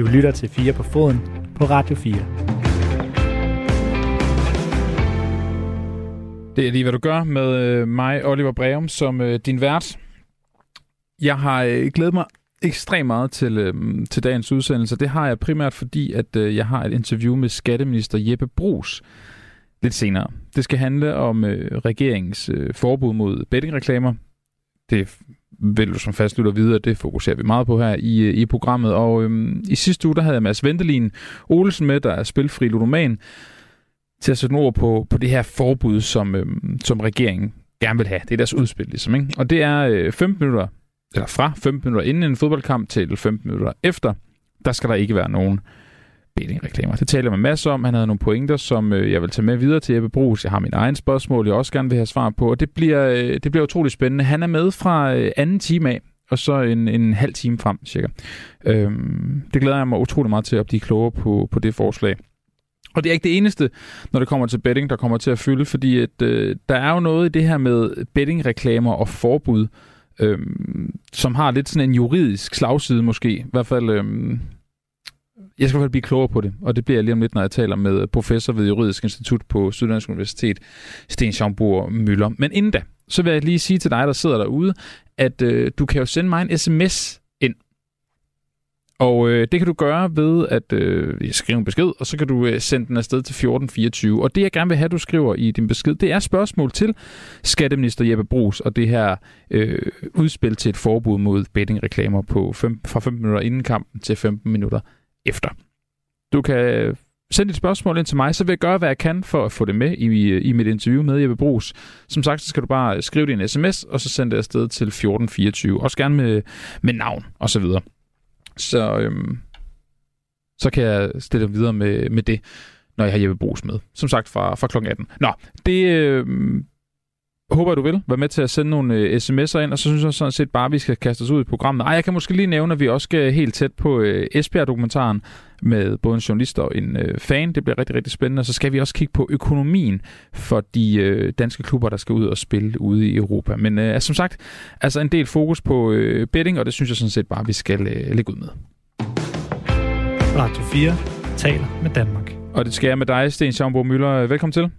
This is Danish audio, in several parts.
Du lytter til 4 på foden på Radio 4. Det er lige, hvad du gør med øh, mig, Oliver Breum, som øh, din vært. Jeg har øh, glædet mig ekstremt meget til, øh, til dagens udsendelse. Det har jeg primært, fordi at øh, jeg har et interview med skatteminister Jeppe Brugs lidt senere. Det skal handle om øh, regeringens øh, forbud mod bettingreklamer. Det vil du som fastlytter vide, at det fokuserer vi meget på her i, øh, i programmet. Og øhm, i sidste uge, der havde jeg Mads Ventelin Olsen med, der er spilfri ludoman, til at sætte ord på, på det her forbud, som, øhm, som regeringen gerne vil have. Det er deres udspil, ligesom. Ikke? Og det er øh, 15 minutter, eller fra 15 minutter inden en fodboldkamp til 15 minutter efter, der skal der ikke være nogen bettingreklamer. Det taler man masser om. Han havde nogle pointer, som øh, jeg vil tage med videre til Jeppe Brugs. Jeg har min egen spørgsmål, jeg også gerne vil have svar på, og det bliver, øh, det bliver utrolig spændende. Han er med fra øh, anden time af, og så en, en halv time frem, cirka. Øhm, det glæder jeg mig utrolig meget til at blive klogere på, på det forslag. Og det er ikke det eneste, når det kommer til betting, der kommer til at fylde, fordi at, øh, der er jo noget i det her med bettingreklamer og forbud, øh, som har lidt sådan en juridisk slagside måske. I hvert fald, øh, jeg skal i hvert fald blive klogere på det, og det bliver jeg lige om lidt, når jeg taler med professor ved Juridisk Institut på Syddansk Universitet, Sten Schaumburg Møller. Men inden da, så vil jeg lige sige til dig, der sidder derude, at øh, du kan jo sende mig en sms ind. Og øh, det kan du gøre ved at øh, skrive en besked, og så kan du øh, sende den afsted til 1424. Og det jeg gerne vil have, du skriver i din besked, det er spørgsmål til skatteminister Jeppe Brugs og det her øh, udspil til et forbud mod bettingreklamer på fem, fra 15 minutter inden kampen til 15 minutter efter. Du kan sende dit spørgsmål ind til mig, så vil jeg gøre, hvad jeg kan for at få det med i, øh, i mit interview med Jeppe Brugs. Som sagt, så skal du bare skrive din sms, og så sende det afsted til 1424. Også gerne med, med navn og så videre. Så, øhm, så kan jeg stille dig videre med, med det, når jeg har Jeppe Brugs med. Som sagt fra, fra kl. 18. Nå, det øhm, håber du vil være med til at sende nogle øh, sms'er ind, og så synes jeg sådan set bare, at vi skal kaste os ud i programmet. Ej, jeg kan måske lige nævne, at vi også skal helt tæt på øh, Esbjerg-dokumentaren med både en journalist og en øh, fan. Det bliver rigtig, rigtig spændende. Og så skal vi også kigge på økonomien for de øh, danske klubber, der skal ud og spille ude i Europa. Men øh, som sagt, altså en del fokus på øh, betting, og det synes jeg sådan set bare, vi skal øh, lægge ud med. Radio 4 taler med Danmark. Og det skal jeg med dig, Sten Schaumburg Møller. Velkommen til.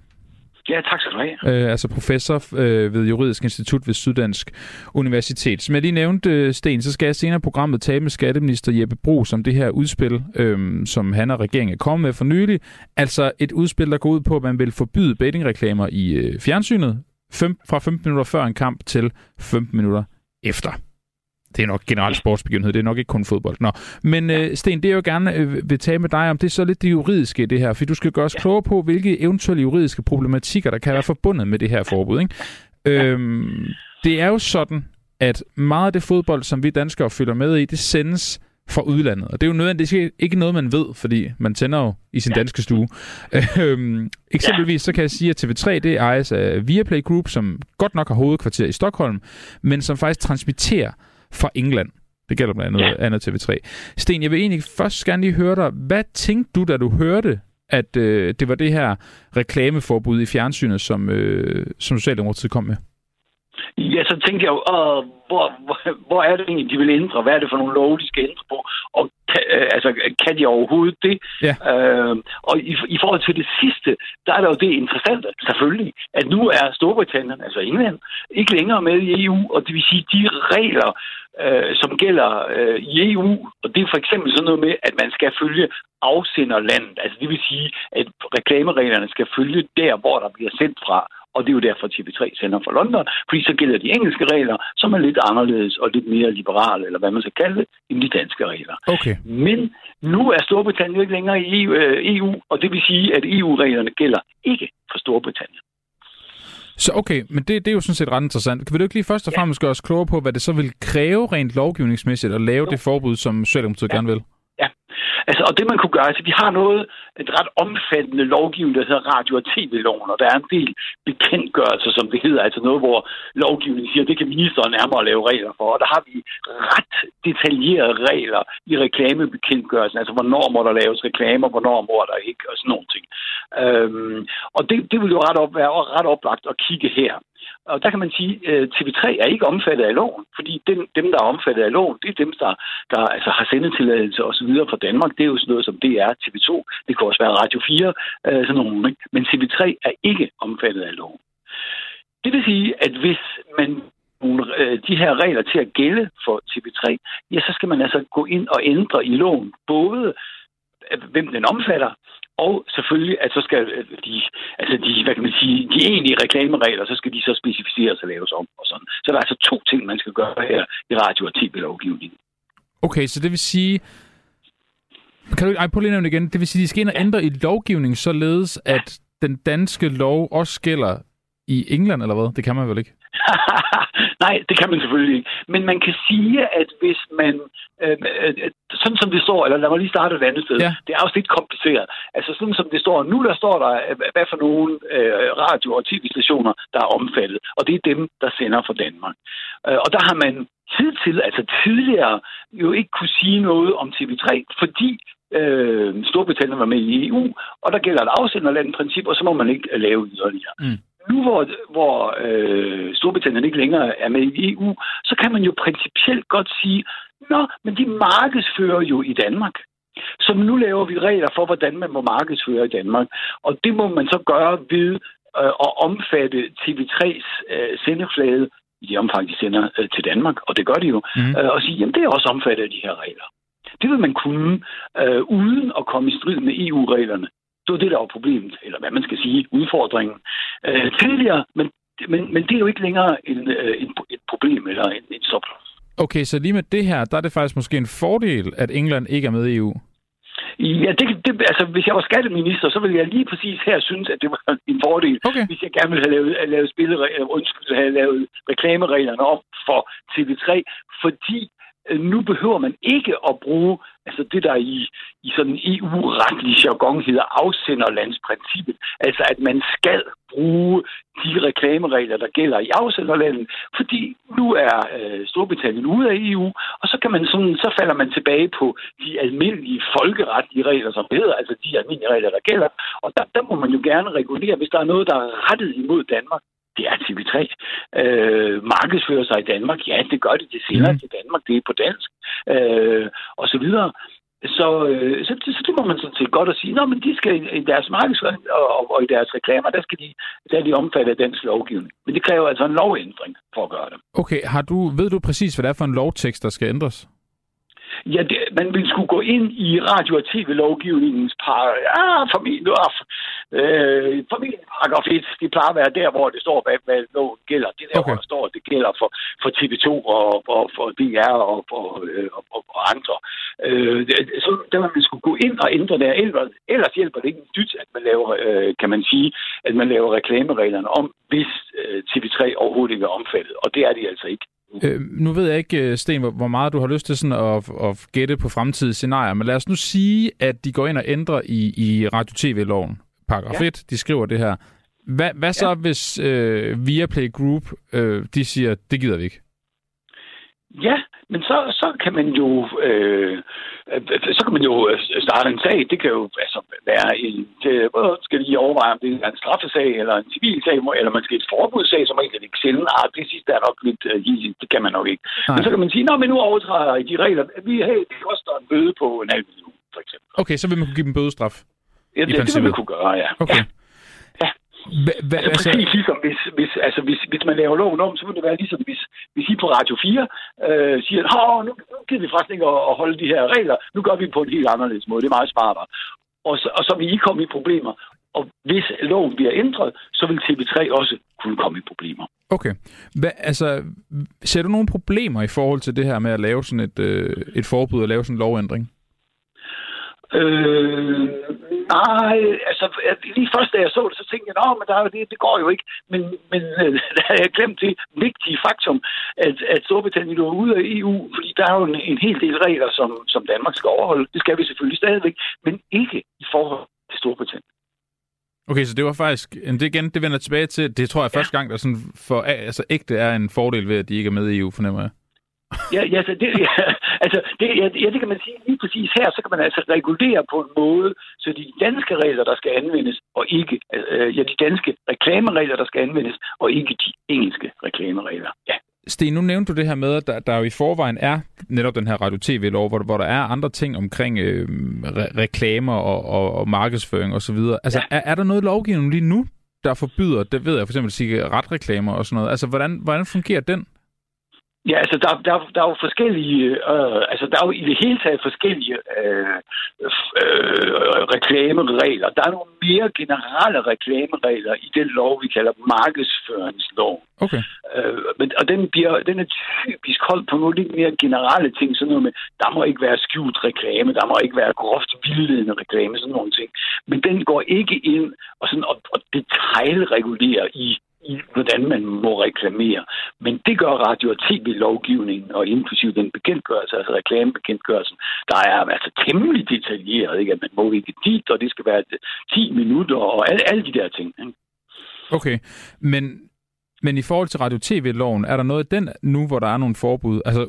Ja, tak skal du have. Øh, altså professor øh, ved Juridisk Institut ved Syddansk Universitet. Som jeg lige nævnte, øh, Sten, så skal jeg senere i programmet tale med skatteminister Jeppe Bro om det her udspil, øh, som han og regeringen er kommet med for nylig. Altså et udspil, der går ud på, at man vil forbyde bettingreklamer i øh, fjernsynet fem, fra 15 minutter før en kamp til 15 minutter efter det er nok generelt sportsbegivenhed, det er nok ikke kun fodbold. Nå. Men øh, Sten, det jeg jo gerne øh, vil tale med dig om, det er så lidt det juridiske i det her, for du skal gøre os ja. klogere på, hvilke eventuelle juridiske problematikker, der kan være forbundet med det her forbud. Ikke? Øhm, det er jo sådan, at meget af det fodbold, som vi danskere følger med i, det sendes fra udlandet. Og det er jo nødvendigvis ikke noget, man ved, fordi man tænder jo i sin ja. danske stue. Øhm, eksempelvis så kan jeg sige, at TV3 det ejes af Viaplay Group, som godt nok har hovedkvarter i Stockholm, men som faktisk transmitterer fra England. Det gælder blandt andet ja. andet TV3. Sten, jeg vil egentlig først gerne lige høre dig. Hvad tænkte du, da du hørte, at øh, det var det her reklameforbud i fjernsynet, som, øh, som Socialdemokratiet kom med? Ja, så tænkte jeg jo, øh, hvor, hvor, hvor er det egentlig, de vil ændre? Hvad er det for nogle love, de skal ændre på? Og kan, øh, altså, kan de overhovedet det? Ja. Øh, og i, i forhold til det sidste, der er der jo det interessante, selvfølgelig, at nu er Storbritannien, altså England, ikke længere med i EU, og det vil sige, de regler, øh, som gælder øh, i EU, og det er for eksempel sådan noget med, at man skal følge afsenderlandet. Altså det vil sige, at reklamereglerne skal følge der, hvor der bliver sendt fra. Og det er jo derfor, TV3 sender fra London, fordi så gælder de engelske regler, som er lidt anderledes og lidt mere liberale, eller hvad man skal kalde det, end de danske regler. Okay. Men nu er Storbritannien ikke længere i EU, øh, og det vil sige, at EU-reglerne gælder ikke for Storbritannien. Så okay, men det, det er jo sådan set ret interessant. Kan vi ikke lige først og fremmest gøre os klogere på, hvad det så vil kræve rent lovgivningsmæssigt at lave jo. det forbud, som Socialdemokratiet ja. gerne vil? Altså, og det man kunne gøre, altså vi har noget, et ret omfattende lovgivning, der hedder radio- og tv-loven, og der er en del bekendtgørelser, som det hedder, altså noget, hvor lovgivningen siger, det kan ministeren nærmere lave regler for, og der har vi ret detaljerede regler i reklamebekendtgørelsen, altså hvornår må der laves reklamer, hvornår må der ikke, og sådan nogle ting. Øhm, og det, det vil jo ret op, være ret oplagt at kigge her. Og der kan man sige, øh, at TV3 er ikke omfattet af loven, fordi dem, dem der er omfattet af loven, det er dem, der, der altså har sendetilladelse osv. fra Danmark. Det er jo sådan noget som DR, TV2, det kan også være Radio 4, øh, sådan nogle. Ikke? Men TV3 er ikke omfattet af loven. Det vil sige, at hvis man nogle, øh, de her regler til at gælde for TV3, ja, så skal man altså gå ind og ændre i loven, både øh, hvem den omfatter, og selvfølgelig, at så skal de, altså de, hvad kan man sige, de egentlige reklameregler, så skal de så specificeres og laves om og sådan. Så der er altså to ting, man skal gøre her i radio- og tv-lovgivningen. Okay, så det vil sige, kan du ej, prøv lige nævne igen. Det vil sige, at de skal ind og ændre i lovgivningen, således at den danske lov også gælder i England, eller hvad? Det kan man vel ikke? Nej, det kan man selvfølgelig ikke. Men man kan sige, at hvis man, øh, øh, sådan som det står, eller lad mig lige starte et andet sted, ja. det er også lidt kompliceret. Altså sådan som det står, nu der står der, øh, hvad for nogle øh, radio- og tv-stationer, der er omfattet, og det er dem, der sender fra Danmark. Øh, og der har man hidtil, altså tidligere, jo ikke kunne sige noget om TV3, fordi øh, Storbritannien var med i EU, og der gælder et afsenderlandprincip, og så må man ikke lave yderligere. Mm nu hvor, hvor øh, Storbritannien ikke længere er med i EU, så kan man jo principielt godt sige, nå, men de markedsfører jo i Danmark. Så nu laver vi regler for, hvordan man må markedsføre i Danmark. Og det må man så gøre ved øh, at omfatte TV3's øh, sendeflade, i det omfang, de sender øh, til Danmark, og det gør de jo, mm. øh, og sige, jamen det er også omfattet af de her regler. Det vil man kunne, øh, uden at komme i strid med EU-reglerne. Det var det, der var problemet, eller hvad man skal sige, udfordringen øh, tidligere, men, men, men det er jo ikke længere en, øh, en, et problem eller en, en stop. Okay, så lige med det her, der er det faktisk måske en fordel, at England ikke er med i EU? Ja, det, det, altså, hvis jeg var skatteminister, så ville jeg lige præcis her synes, at det var en fordel, okay. hvis jeg gerne ville have lavet, lavet spilleregler, undskyld, have lavet reklamereglerne op for TV3, fordi Øh, nu behøver man ikke at bruge altså det, der i, i sådan EU-retlig jargon hedder afsenderlandsprincippet. Altså at man skal bruge de reklameregler, der gælder i afsenderlandet, fordi nu er øh, Storbritannien ude af EU, og så kan man sådan, så falder man tilbage på de almindelige folkeretlige regler, som hedder, altså de almindelige regler, der gælder. Og der, der må man jo gerne regulere, hvis der er noget, der er rettet imod Danmark det er TV3. Øh, markedsfører sig i Danmark, ja, det gør det. Det sender mm. til Danmark, det er på dansk, øh, og så videre. Så, øh, så, så det må man sådan set godt at sige, Nå, men de skal i deres markedsføring og, og, og i deres reklamer, der skal de, der er de omfattet af dansk lovgivning. Men det kræver altså en lovændring for at gøre det. Okay, har du, ved du præcis, hvad det er for en lovtekst, der skal ændres? Ja, det, man vil skulle gå ind i radio- og tv-lovgivningens par, ja, familie, øh, familieparagraf 1. Det plejer at være der, hvor det står, hvad, hvad loven gælder. Det der, okay. hvor der står, det gælder for, for TV2 og, og for DR og, for, øh, og, og, og andre. Øh, så der man skulle gå ind og ændre der. Ellers, ellers hjælper det ikke en dyt, at man laver, øh, kan man sige, at man laver reklamereglerne om, hvis øh, TV3 overhovedet ikke er omfattet. Og det er de altså ikke. Øh, nu ved jeg ikke, øh, Sten, hvor meget du har lyst til sådan at, at gætte på fremtidige scenarier, men lad os nu sige, at de går ind og ændrer i, i radio-tv-loven, paragraf ja. 1, de skriver det her. Hvad, hvad så, ja. hvis øh, Viaplay Group, øh, de siger, det gider vi ikke? Ja, men så, så kan man jo øh, så kan man jo øh, starte en sag. Det kan jo altså, være en, det, skal lige overveje, om det er en straffesag eller en civil sag, eller man skal et forbudssag, som egentlig ikke selv. Ah, det sidste er nok lidt uh, det kan man nok ikke. Nej. Men så kan man sige, at nu overtræder I de regler. Vi, hey, det koster en bøde på en halv million, for eksempel. Okay, så vil man kunne give dem bødestraf? Ja, det, det vil man kunne gøre, ja. Okay. Ja. Hva, hva, altså, altså, præcis ligesom, hvis, hvis, altså, hvis, hvis man laver loven om, så vil det være ligesom, hvis, hvis I på Radio 4 øh, siger, at nu, nu gider vi faktisk ikke at, at holde de her regler, nu gør vi på en helt anderledes måde, det er meget smartere. Og så, og så vil I komme i problemer. Og hvis loven bliver ændret, så vil TV3 også kunne komme i problemer. Okay. Hva, altså, ser du nogle problemer i forhold til det her med at lave sådan et, øh, et forbud og lave sådan en lovændring? Øh, nej, altså lige først da jeg så det, så tænkte jeg, men der er det, det går jo ikke. Men, men øh, der har jeg glemt det vigtige faktum, at, at Storbritannien er ude af EU, fordi der er jo en, en hel del regler, som, som Danmark skal overholde. Det skal vi selvfølgelig stadigvæk, men ikke i forhold til Storbritannien. Okay, så det var faktisk, det igen, det vender tilbage til, det tror jeg ja. første gang, der sådan for altså ægte er en fordel ved, at de ikke er med i EU, fornemmer jeg. Ja, ja, så det, ja, altså, det, ja, ja, det kan man sige lige præcis her, så kan man altså regulere på en måde, så de danske regler, der skal anvendes, og ikke, øh, ja, de danske reklameregler, der skal anvendes, og ikke de engelske reklameregler. Ja. Sten, nu nævnte du det her med, at der, der jo i forvejen er netop den her radio-tv-lov, hvor, hvor der er andre ting omkring øh, re- reklamer og, og, og markedsføring osv. Altså, ja. er, er der noget lovgivning lige nu, der forbyder, det ved jeg for eksempel, cigaretreklamer og sådan noget? Altså, hvordan, hvordan fungerer den? Ja, altså der, der, der er jo forskellige, øh, altså der er jo i det hele taget forskellige øh, øh, reklameregler. Der er nogle mere generelle reklameregler i den lov, vi kalder markedsføringslov. Okay. Øh, men, og den, bliver, den er typisk holdt på nogle lidt mere generelle ting, sådan noget med, der må ikke være skjult reklame, der må ikke være groft vildledende reklame, sådan nogle ting. Men den går ikke ind og, sådan, og, og detaljregulerer i i, hvordan man må reklamere. Men det gør radio- og tv-lovgivningen, og inklusive den bekendtgørelse, altså reklamebekendtgørelsen, der er altså temmelig detaljeret, ikke? at man må ikke dit, og det skal være 10 minutter, og alle, alle de der ting. Ikke? Okay, men, men i forhold til radio-tv-loven, er der noget i den nu, hvor der er nogle forbud? Altså,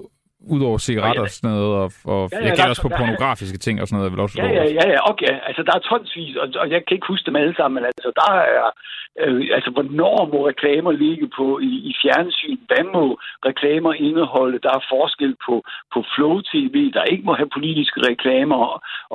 Udover cigaretter og sådan noget, og, og ja, ja, jeg kender også på pornografiske ting og sådan noget. Vil også ja, ja, ja, ja, okay. Altså, der er tonsvis, og, og jeg kan ikke huske dem alle sammen, men altså, der er, øh, altså, hvornår må reklamer ligge på i, i fjernsyn? Hvad må reklamer indeholde? Der er forskel på, på Flow TV, der ikke må have politiske reklamer,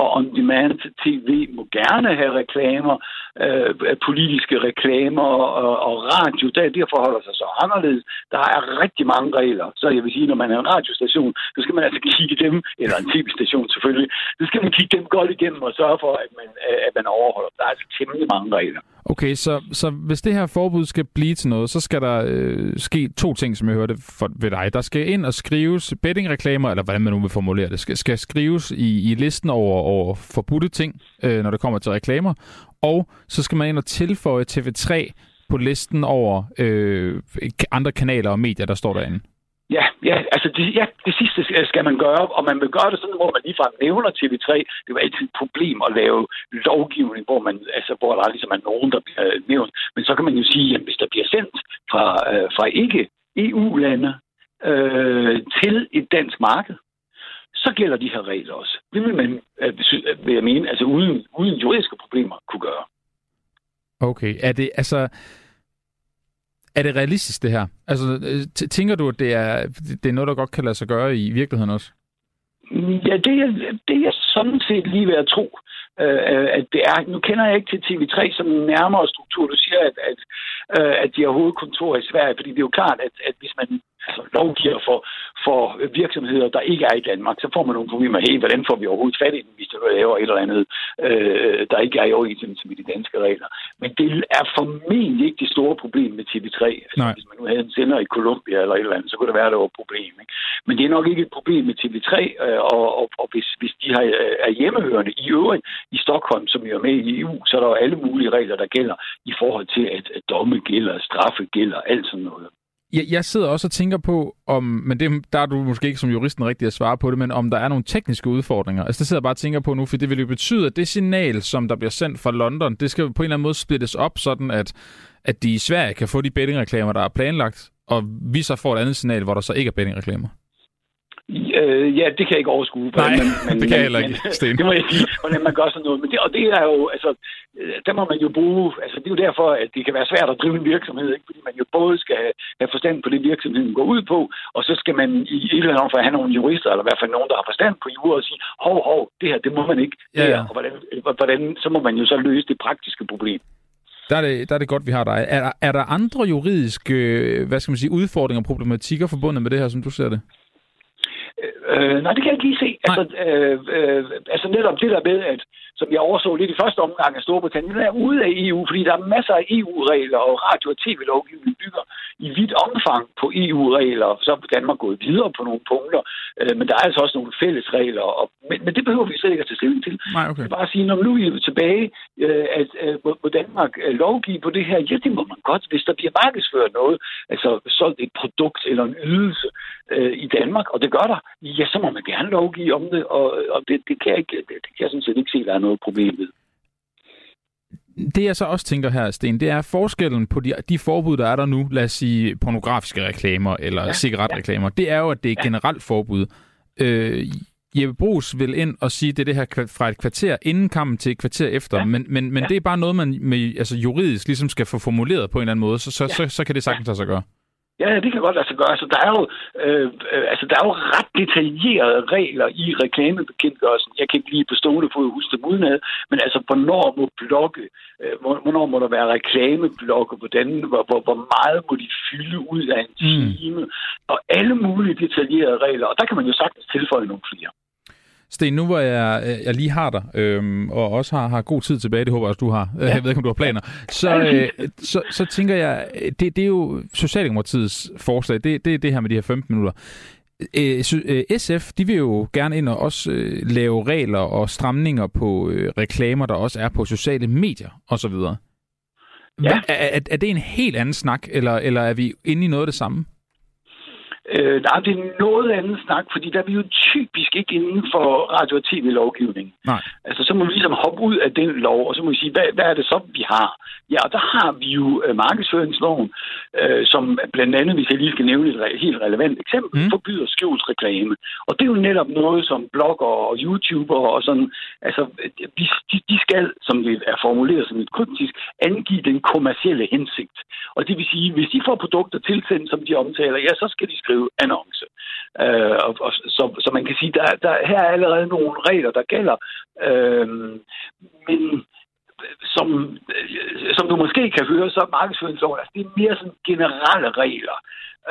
og On-Demand TV må gerne have reklamer, øh, politiske reklamer, og, og radio, der, det forholder sig så anderledes. Der er rigtig mange regler, så jeg vil sige, når man er en radiostation, station, så skal man altså kigge dem, eller en tv-station selvfølgelig, så skal man kigge dem godt igennem og sørge for, at man, øh, at man overholder. Der er altså temmelig mange regler. Okay, så, så hvis det her forbud skal blive til noget, så skal der øh, ske to ting, som jeg hørte for, ved dig. Der skal ind og skrives bettingreklamer, eller hvordan man nu vil formulere det, skal, skal skrives i, i listen over, over forbudte ting, øh, når det kommer til reklamer. Og så skal man ind og tilføje TV3 på listen over øh, andre kanaler og medier, der står derinde. Ja, ja, altså det, ja, det sidste skal man gøre, og man vil gøre det sådan, hvor man ligefrem nævner TV3. Det var altid et problem at lave lovgivning, hvor, man, altså, hvor der ligesom er nogen, der bliver nævnt. Men så kan man jo sige, at hvis der bliver sendt fra, øh, fra ikke EU-lande øh, til et dansk marked, så gælder de her regler også. Det vil man, øh, øh vil jeg mene, altså uden, uden juridiske problemer kunne gøre. Okay, er det altså... Er det realistisk, det her? Altså, øh, tænker du, at det er, det er noget, der godt kan lade sig gøre i virkeligheden også? Ja, det er, det er sådan set lige ved at tro, øh, at det er. Nu kender jeg ikke til TV3 som en nærmere struktur. Du siger, at, at, øh, at de har hovedkontor i Sverige, fordi det er jo klart, at, at hvis man altså, lovgiver for, for virksomheder, der ikke er i Danmark, så får man nogle problemer. Hey, hvordan får vi overhovedet fat i dem, hvis der laver et eller andet, øh, der ikke er i overensstemmelse med de danske regler. Men det er formentlig ikke det store problem med TV3. Altså, Nej. hvis man nu havde en sender i Colombia eller et eller andet, så kunne det være, at det var et problem. Ikke? Men det er nok ikke et problem med TV3, øh, og, og, og hvis, hvis de har, øh, er hjemmehørende i øvrigt i Stockholm, som jo er med i EU, så er der jo alle mulige regler, der gælder i forhold til, at, at domme gælder, straffe gælder, alt sådan noget. Jeg, jeg sidder også og tænker på, om, men det, der er du måske ikke som juristen rigtig at svare på det, men om der er nogle tekniske udfordringer. Altså det sidder jeg bare og tænker på nu, for det vil jo betyde, at det signal, som der bliver sendt fra London, det skal på en eller anden måde splittes op, sådan at, at de i Sverige kan få de bettingreklamer, der er planlagt, og vi så får et andet signal, hvor der så ikke er bettingreklamer. Øh, ja, det kan jeg ikke overskue. Nej, men, men, det kan jeg heller ikke, Sten. Det må jeg sige, hvordan man gør sådan noget. Men det, og det er jo, altså, øh, der må man jo bruge, altså det er jo derfor, at det kan være svært at drive en virksomhed, ikke? fordi man jo både skal have forstand på det, virksomheden går ud på, og så skal man i et eller andet omfang have nogle jurister, eller i hvert fald nogen, der har forstand på jura, og sige, hov, hov, det her, det må man ikke. Ja, ja. Og hvordan, hvordan, så må man jo så løse det praktiske problem. Der er, det, der er det godt, vi har dig. Er der, er der andre juridiske hvad skal man sige, udfordringer og problematikker forbundet med det her, som du ser det? Øh, nej, det kan jeg ikke lige se. Altså, øh, øh, altså netop det der med, at som jeg overså lidt i første omgang af Storbritannien, er ude af EU, fordi der er masser af EU-regler, og radio- og tv-lovgivning bygger i vidt omfang på EU-regler. Så er Danmark gået videre på nogle punkter, øh, men der er altså også nogle fælles regler, og, men, men det behøver vi slet ikke at tage stilling til. Nej, okay. Jeg bare sige, når nu er vi tilbage, øh, at øh, må Danmark øh, lovgive på det her, ja, det må man godt, hvis der bliver markedsført noget, altså solgt et produkt eller en ydelse øh, i Danmark, og det gør der, ja, så må man gerne lovgive om det, og, og det, det, kan jeg ikke, det, det kan jeg sådan set ikke se, der er noget problem ved. det jeg så også tænker her, Sten, det er forskellen på de, de forbud, der er der nu, lad os sige pornografiske reklamer eller ja, cigaretreklamer, ja. det er jo, at det er et generelt forbud. Øh, Jeppe Brugs vil ind og sige, det er det her fra et kvarter inden kampen til et kvarter efter, ja. men, men, men ja. det er bare noget, man med, altså juridisk ligesom skal få formuleret på en eller anden måde, så, så, ja. så, så kan det sagtens lade sig gøre. Ja, det kan godt lade sig gøre. Altså, der er jo, øh, altså, der er jo ret detaljerede regler i reklamebekendtgørelsen. Jeg kan ikke lige på stående fod huske dem udenad, men altså, hvornår må blokke, øh, hvornår må der være reklameblokke, hvordan, hvor, hvor, hvor meget må de fylde ud af en mm. time, mm. og alle mulige detaljerede regler. Og der kan man jo sagtens tilføje nogle flere. Sten, nu hvor jeg, jeg lige har dig, øhm, og også har, har god tid tilbage, det håber jeg også, du har. Ja. Jeg ved ikke, om du har planer. Så, øh, så, så tænker jeg, det, det er jo Socialdemokratiets forslag, det, det er det her med de her 15 minutter. Øh, SF, de vil jo gerne ind og også øh, lave regler og stramninger på øh, reklamer, der også er på sociale medier osv. Ja. Er, er, er det en helt anden snak, eller, eller er vi inde i noget af det samme? Øh, nej, det er noget andet snak, fordi der er vi jo typisk ikke inden for radio- og tv-lovgivning. Nej. Altså, så må vi ligesom hoppe ud af den lov, og så må vi sige, hvad, hvad er det så, vi har? Ja, og der har vi jo uh, markedsføringsloven, uh, som blandt andet, hvis jeg lige skal nævne et re- helt relevant eksempel, mm. forbyder skjulsreklame. Og det er jo netop noget, som blogger og YouTuber og sådan, altså, de, de skal, som det er formuleret som et kryptisk, angive den kommercielle hensigt. Og det vil sige, hvis de får produkter tilsendt, som de omtaler, ja, så skal de skrive skrive annonce. Øh, og, og, så, så man kan sige, der, der her er allerede nogle regler, der gælder. Øh, men som, øh, som du måske kan høre, så er markedsføringsloven, altså det er mere sådan generelle regler,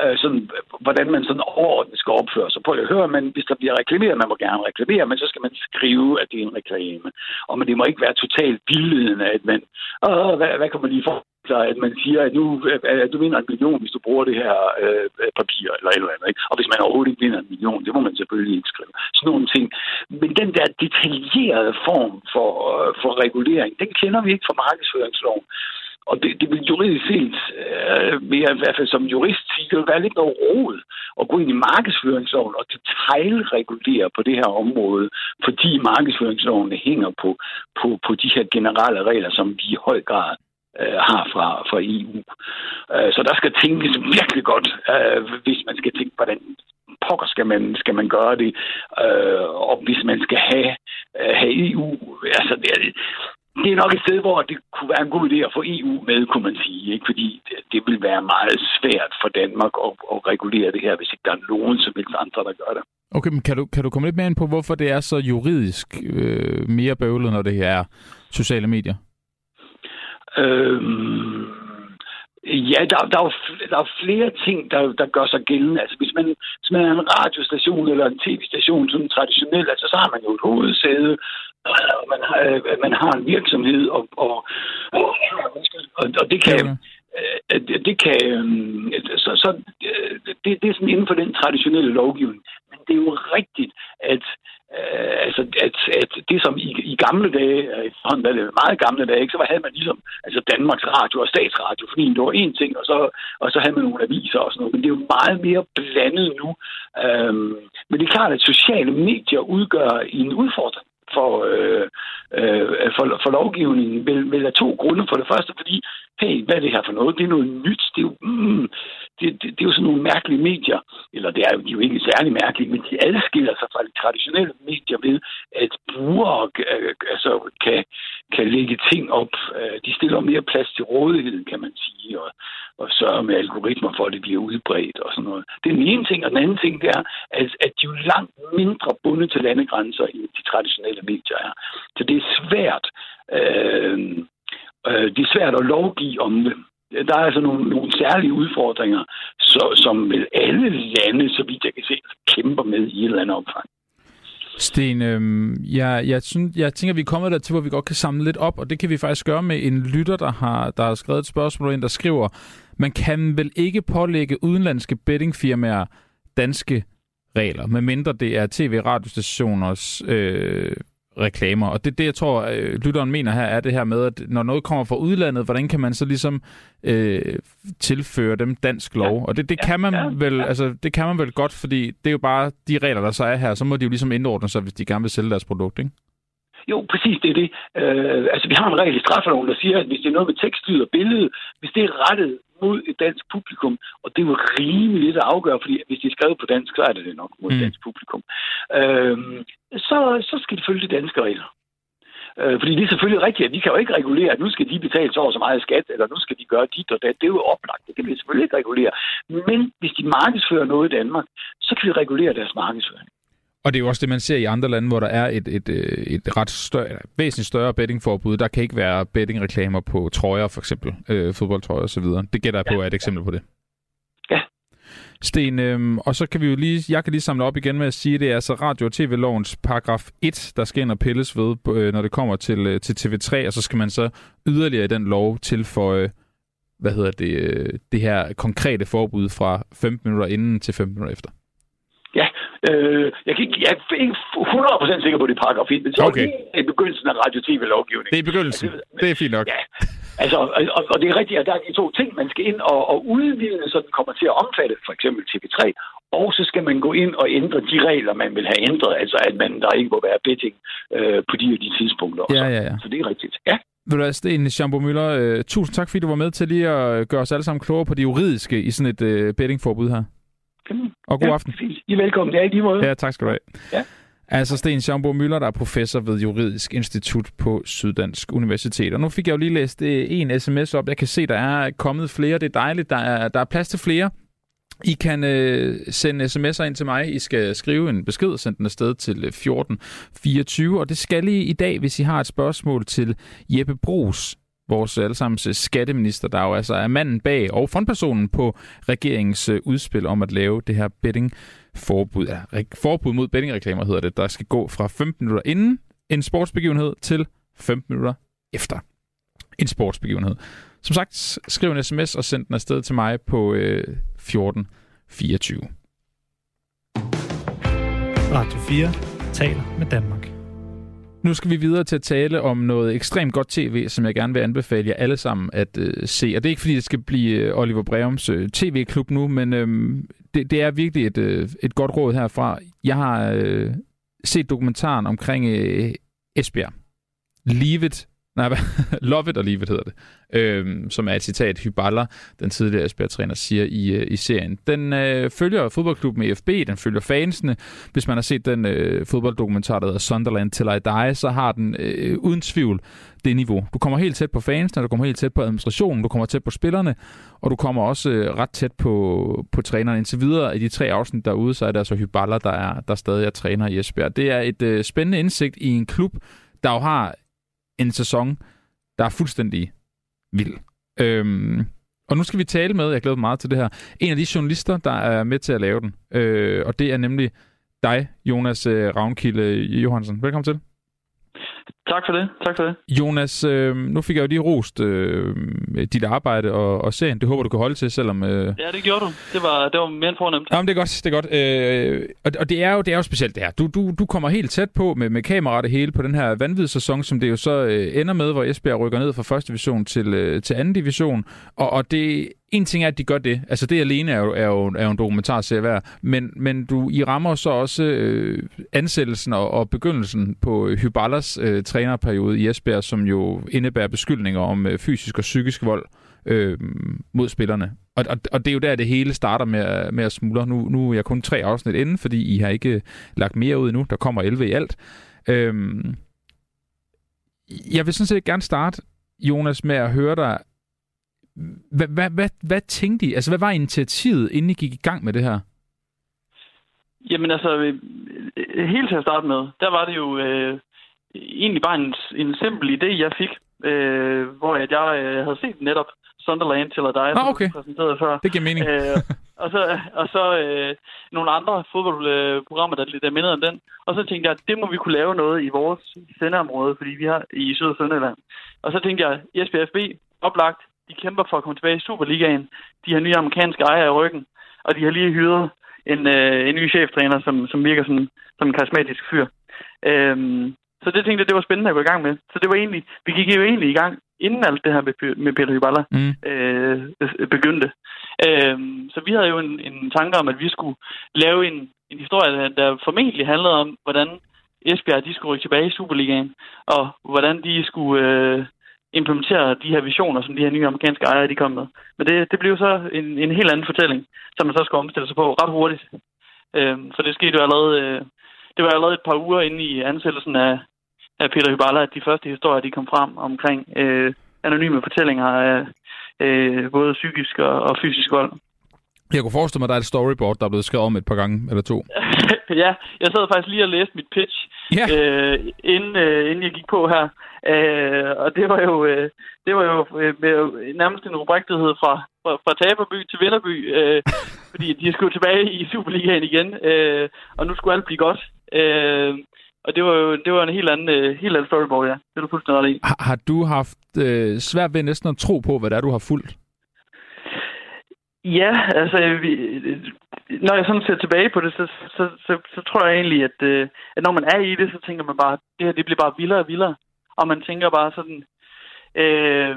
øh, sådan, hvordan man sådan overordnet skal opføre sig Prøv at høre, men hvis der bliver reklameret, man må gerne reklamere, men så skal man skrive, at det er en reklame. Og men det må ikke være totalt vildledende, at man, Åh, hvad, hvad kan man lige få at man siger, at nu at du vinder en million, hvis du bruger det her øh, papir eller et eller andet. Ikke? Og hvis man overhovedet ikke vinder en million, det må man selvfølgelig ikke skrive. Sådan nogle ting. Men den der detaljerede form for, øh, for regulering, den kender vi ikke fra markedsføringsloven. Og det, det vil juridisk set, øh, vil jeg i hvert fald som jurist sige, det vil være lidt noget råd at gå ind i markedsføringsloven og detaljregulere på det her område, fordi markedsføringsloven hænger på, på, på de her generelle regler, som vi i høj grad øh, har fra, fra EU. Øh, så der skal tænkes virkelig godt, øh, hvis man skal tænke, hvordan pokker skal man, skal man gøre det, øh, og hvis man skal have, øh, have EU, altså det, det er nok et sted, hvor det kunne være en god idé at få EU med, kunne man sige. Ikke? Fordi det, det vil være meget svært for Danmark at, at regulere det her, hvis ikke der er nogen som helst andre, der gør det. Okay, men kan du, kan du komme lidt mere ind på, hvorfor det er så juridisk øh, mere bøvlet, når det her er sociale medier? Øhm, ja, der, der, er jo, der er flere ting, der, der gør sig gældende. Altså, hvis man, hvis man er en radiostation eller en tv-station, som traditionelt, altså, så har man jo et hovedsæde, og man har, øh, man har en virksomhed, og, og, og, og det kan... Øh, det, kan øh, så, så øh, det, det er sådan inden for den traditionelle lovgivning. Men det er jo rigtigt, at Øh, altså, at, at det som i, i gamle dage, øh, meget gamle dage, ikke, så havde man ligesom altså Danmarks Radio og Statsradio, fordi det var én ting, og så, og så havde man nogle aviser og sådan noget. Men det er jo meget mere blandet nu. Øhm, men det er klart, at sociale medier udgør en udfordring for, øh, øh, for, for lovgivningen, vel, vel af to grunde. For det første, fordi, hey, hvad er det her for noget? Det er noget nyt. Det er jo, mm, det, det, det er jo sådan nogle mærkelige medier, eller det er jo, de er jo ikke særlig mærkelige, men de adskiller sig fra de traditionelle medier ved, at brugere øh, altså, kan, kan lægge ting op. Øh, de stiller mere plads til rådighed, kan man sige, og, og sørger med algoritmer for, at det bliver udbredt og sådan noget. Det er den ene ting, og den anden ting, det er, at, at de er langt mindre bundet til landegrænser, end de traditionelle medier er. Så det er svært, øh, øh, det er svært at lovgive om det der er altså nogle, nogle særlige udfordringer, så, som vel alle lande, så vidt jeg kan se, kæmper med i et eller andet omfang. Sten, øh, jeg, jeg, synes, jeg tænker, at vi er kommet der til, hvor vi godt kan samle lidt op, og det kan vi faktisk gøre med en lytter, der har, der har skrevet et spørgsmål ind, der skriver, man kan vel ikke pålægge udenlandske bettingfirmaer danske regler, medmindre det er tv-radiostationers øh, reklamer. Og det det, jeg tror, øh, lytteren mener her, er det her med, at når noget kommer fra udlandet, hvordan kan man så ligesom øh, tilføre dem dansk lov? Ja. Og det, det, ja, kan man ja, vel, ja. altså, det kan man vel godt, fordi det er jo bare de regler, der så er her, så må de jo ligesom indordne sig, hvis de gerne vil sælge deres produkt, ikke? Jo, præcis, det er det. Øh, altså, vi har en regel i straffeloven, der siger, at hvis det er noget med tekstlyd og billede, hvis det er rettet mod et dansk publikum, og det er jo rimeligt at afgøre, fordi hvis det er skrevet på dansk, så er det det nok mod et Mm. dansk publikum. Øh, så, så skal det følge de danske regler. Øh, fordi det er selvfølgelig rigtigt, at vi kan jo ikke regulere, at nu skal de betale så og så meget skat, eller nu skal de gøre dit og dat. Det er jo oplagt, det kan vi selvfølgelig ikke regulere. Men hvis de markedsfører noget i Danmark, så kan vi regulere deres markedsføring. Og det er jo også det, man ser i andre lande, hvor der er et, et, øh, et ret større, væsentligt større bettingforbud. Der kan ikke være bettingreklamer på trøjer, for eksempel. Øh, fodboldtrøjer osv. Det gætter jeg på er et eksempel på det. Ja. Sten, øhm, og så kan vi jo lige, jeg kan lige samle op igen med at sige, at det er altså radio- og tv-lovens paragraf 1, der skal ind og pilles ved, øh, når det kommer til, øh, til TV3, og så skal man så yderligere i den lov tilføje, hvad hedder det, øh, det her konkrete forbud fra 15 minutter inden til 15 minutter efter. Øh, jeg, kan ikke, jeg er ikke 100% sikker på, at det er paragraf 1, men så Okay. er det i begyndelsen af radio-tv-lovgivningen. Det er begyndelsen. Det er fint nok. Ja, altså, og, og det er rigtigt, at der er de to ting, man skal ind og, og udvide, så den kommer til at omfatte for eksempel TV3, og så skal man gå ind og ændre de regler, man vil have ændret, altså at man der ikke må være betting øh, på de og de tidspunkter. Ja, ja, ja. Så det er rigtigt. Ja, Ved du hvad, Sten Schambo Møller, øh, tusind tak, fordi du var med til lige at gøre os alle sammen klogere på det juridiske i sådan et øh, bettingforbud her. Og god ja, aften. Fint. I er velkommen. Det er i lige måde. Ja, tak skal du have. Ja. Altså Sten Schambo Møller, der er professor ved Juridisk Institut på Syddansk Universitet. Og nu fik jeg jo lige læst øh, en sms op. Jeg kan se, der er kommet flere. Det er dejligt. Der er, der er plads til flere. I kan øh, sende sms'er ind til mig. I skal skrive en besked og sende den afsted til øh, 1424. Og det skal I i dag, hvis I har et spørgsmål til Jeppe Brugs, vores allesammens øh, skatteminister, der jo altså er manden bag og frontpersonen på regeringens øh, udspil om at lave det her bettingforbud. Ja, forbud mod bettingreklamer hedder det, der skal gå fra 15 minutter inden en sportsbegivenhed til 15 minutter efter en sportsbegivenhed. Som sagt, skriv en sms og send den afsted til mig på øh, 1424. Radio 4 taler med Danmark. Nu skal vi videre til at tale om noget ekstremt godt tv, som jeg gerne vil anbefale jer alle sammen at øh, se. Og det er ikke fordi, det skal blive øh, Oliver Breums øh, tv-klub nu, men øh, det, det er virkelig et, øh, et godt råd herfra. Jeg har øh, set dokumentaren omkring øh, Esbjerg. Leave it. Nej. Love it og leave it hedder det. Øhm, som er et citat, Hyballa, den tidligere Esbjerg-træner, siger i, øh, i serien. Den øh, følger fodboldklubben i FB, den følger fansene, hvis man har set den øh, fodbolddokumentar, der hedder Sunderland Till I Die, så har den øh, uden tvivl det niveau. Du kommer helt tæt på fansene, du kommer helt tæt på administrationen, du kommer tæt på spillerne, og du kommer også øh, ret tæt på, på træneren. Indtil videre i de tre afsnit derude, så er det altså Hyballa, der, er, der stadig er træner i Esbjerg. Det er et øh, spændende indsigt i en klub, der jo har en sæson, der er fuldstændig vild. Øhm, og nu skal vi tale med, jeg glæder mig meget til det her, en af de journalister, der er med til at lave den. Øh, og det er nemlig dig, Jonas øh, Ravnkilde Johansen. Velkommen til. Tak for det. Tak for det. Jonas, øh, nu fik jeg jo lige rost øh, dit arbejde og, og serien. Det håber du kan holde til, selvom... Øh... Ja, det gjorde du. Det var, det var mere end fornemt. Jamen, det er godt, det er godt. Øh, og, og det er jo det er jo specielt det her. Du, du, du kommer helt tæt på med, med kamera og det hele på den her vanvittige sæson, som det jo så øh, ender med, hvor Esbjerg rykker ned fra første division til, øh, til anden division. Og, og det en ting er, at de gør det. Altså det alene er jo, er jo, er jo en dokumentarserie værd. Men, men du, I rammer så også øh, ansættelsen og, og begyndelsen på øh, Hyballas øh, trænerperiode i Esbjerg, som jo indebærer beskyldninger om øh, fysisk og psykisk vold øh, mod spillerne. Og, og, og det er jo der, det hele starter med, med at smuldre. Nu, nu er jeg kun tre afsnit inde, fordi I har ikke øh, lagt mere ud endnu. Der kommer 11 i alt. Øh, jeg vil sådan set gerne starte, Jonas, med at høre dig. Hvad, hvad, hvad, hvad tænkte I? Altså, hvad var initiativet, inden I gik i gang med det her? Jamen altså, helt til at starte med, der var det jo øh, egentlig bare en, en simpel idé, jeg fik, øh, hvor at jeg øh, havde set netop Sunderland til at dig, Nå, okay. præsenteret før. Det giver mening. øh, og så, og så øh, nogle andre fodboldprogrammer, der, der mindede om den. Og så tænkte jeg, at det må vi kunne lave noget i vores sendeområde, fordi vi har i Syd- og Sønderland. Og så tænkte jeg, Esbjerg FB, oplagt, de kæmper for at komme tilbage i Superligaen. De har nye amerikanske ejere i ryggen, og de har lige hyret en, øh, en ny cheftræner, som, som virker som, som en karismatisk fyr. Øhm, så det tænkte jeg, det var spændende at gå i gang med. Så det var egentlig, vi gik jo egentlig i gang, inden alt det her med, med Peter Hyballa Mm. øh, begyndte. Øh, så vi havde jo en, en tanke om, at vi skulle lave en, en historie, der, der formentlig handlede om, hvordan Esbjerg de skulle rykke tilbage i Superligaen, og hvordan de skulle øh, implementere de her visioner, som de her nye amerikanske ejere de kom med. Men det, det blev så en, en helt anden fortælling, som man så skulle omstille sig på ret hurtigt. Øh, for det skete jo allerede, øh, det var allerede et par uger inde i ansættelsen af, af Peter Hyballa, at de første historier de kom frem omkring øh, anonyme fortællinger af øh, både psykisk og, og fysisk vold. Jeg kunne forestille mig, at der er et storyboard, der er blevet skrevet om et par gange eller to. ja, jeg sad faktisk lige og læste mit pitch, Ja. øh, inden, øh, inden jeg gik på her. Øh, og det var jo, øh, det var jo øh, med, nærmest en rubrik, der hed fra, fra, fra taberby til vinderby, øh, fordi de skulle tilbage i Superligaen igen, øh, og nu skulle alt blive godt. Øh, og det var jo det var en helt anden, øh, helt anden storyboard, ja. Det er du fuldstændig ret i. Har, har du haft øh, svært ved næsten at tro på, hvad det er, du har fulgt? Ja, altså, vi, når jeg sådan ser tilbage på det, så, så, så, så tror jeg egentlig, at, øh, at når man er i det, så tænker man bare, at det her det bliver bare vildere og vildere. Og man tænker bare sådan, øh,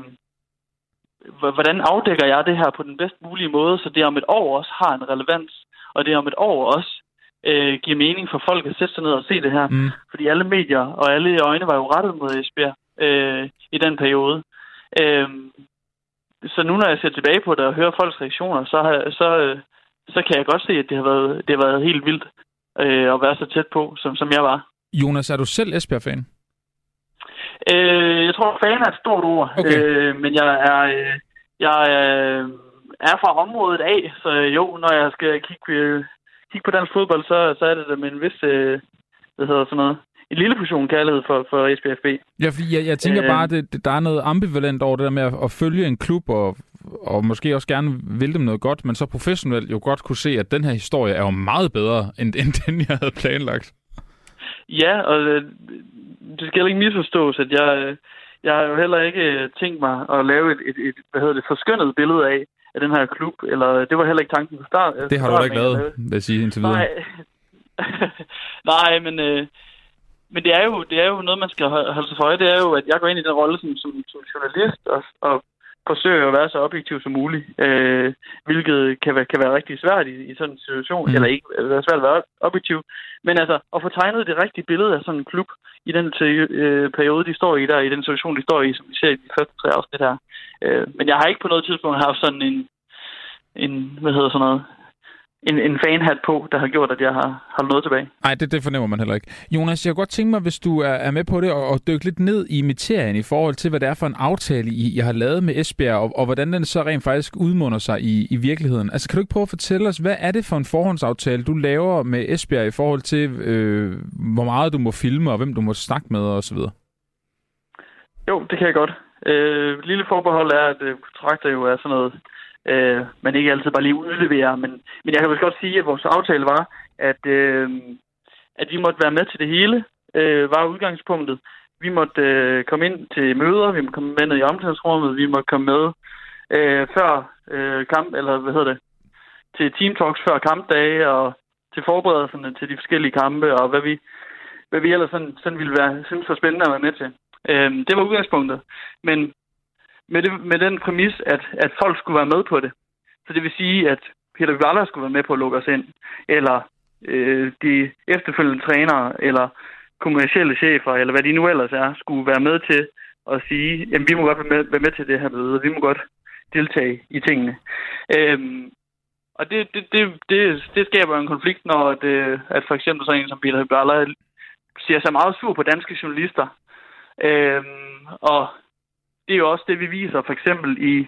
hvordan afdækker jeg det her på den bedst mulige måde, så det om et år også har en relevans, og det om et år også øh, giver mening for folk at sætte sig ned og se det her. Mm. Fordi alle medier og alle øjne var jo rettet mod Esbjerg øh, i den periode. Øh, så nu når jeg ser tilbage på det og hører folks reaktioner, så, har- så, øh, så kan jeg godt se, at det har været, det har været helt vildt øh, at være så tæt på, som, som jeg var. Jonas, er du selv Esbjerg-fan? Øh, jeg tror, fan er et stort ord, Okay. øh, men jeg er, øh, jeg øh, er fra området af, så jo, når jeg skal kigge, kigge på dansk fodbold, så, så er det da med en vis, øh, hvad hedder sådan noget, en lille portion kærlighed for, for SPFB. Ja, fordi jeg, jeg tænker Øh. bare, at det, der er noget ambivalent over det der med at, at følge en klub, og, og måske også gerne vil dem noget godt, men så professionelt jo godt kunne se, at den her historie er jo meget bedre, end, end den, jeg havde planlagt. Ja, og øh, det skal ikke misforstås, at jeg, øh, jeg har jo heller ikke øh, tænkt mig at lave et, et, et hvad hedder det, forskønnet billede af, af den her klub, eller det var heller ikke tanken fra start. øh, Det har du da ikke lavet, vil jeg sige indtil videre. Nej, Nej men, øh, men det er, jo, det er jo noget, man skal ho- holde sig for øje. Det er jo, at jeg går ind i den rolle som, som, som journalist og, og forsøger at være så objektiv som muligt, øh, hvilket kan være, kan være rigtig svært i, i sådan en situation, Mm. eller ikke være svært at være objektiv. Men altså, at få tegnet det rigtige billede af sådan en klub i den øh, periode, de står i der, i den situation, de står i, som vi ser i de første tre afsnit her. Øh, men jeg har ikke på noget tidspunkt haft sådan en, en hvad hedder sådan noget, en, en fanhat på, der har gjort, at jeg har holdt noget tilbage. Nej, det, det fornemmer man heller ikke. Jonas, jeg kunne godt tænke mig, hvis du er, er med på det, og, og dykke lidt ned i materien i forhold til, hvad det er for en aftale, I, I har lavet med Esbjerg, og, og hvordan den så rent faktisk udmunder sig i, i virkeligheden. Altså, kan du ikke prøve at fortælle os, hvad er det for en forhåndsaftale, du laver med Esbjerg i forhold til, øh, hvor meget du må filme, og hvem du må snakke med, og så videre? Jo, det kan jeg godt. Øh, lille forbehold er, at øh, kontrakter jo er sådan noget, øh, man ikke altid bare lige udleverer, men, men jeg kan vel godt sige, at vores aftale var, at, øh, at vi måtte være med til det hele, øh, var udgangspunktet. Vi måtte øh, komme ind til møder, vi måtte komme med ned i omklædningsrummet, vi måtte komme med øh, før øh, kamp, eller hvad hedder det, til team talks før kampdage, og til forberedelserne til de forskellige kampe, og hvad vi, hvad vi ellers sådan, sådan ville være, synes var spændende at være med til. Øhm, det var udgangspunktet. Men med, det, med den præmis, at, at folk skulle være med på det. Så det vil sige, at Peter Vivala skulle være med på at lukke os ind, eller øh, de efterfølgende trænere, eller kommersielle chefer, eller hvad de nu ellers er, skulle være med til at sige, jamen vi må godt være med, være med til det her møde, vi må godt deltage i tingene. Øhm, og det, det, det, det, det skaber en konflikt, når det, øh, at for eksempel sådan en som Peter Hyballa siger sig meget sur på danske journalister. Øhm, og det er jo også det, vi viser for eksempel i,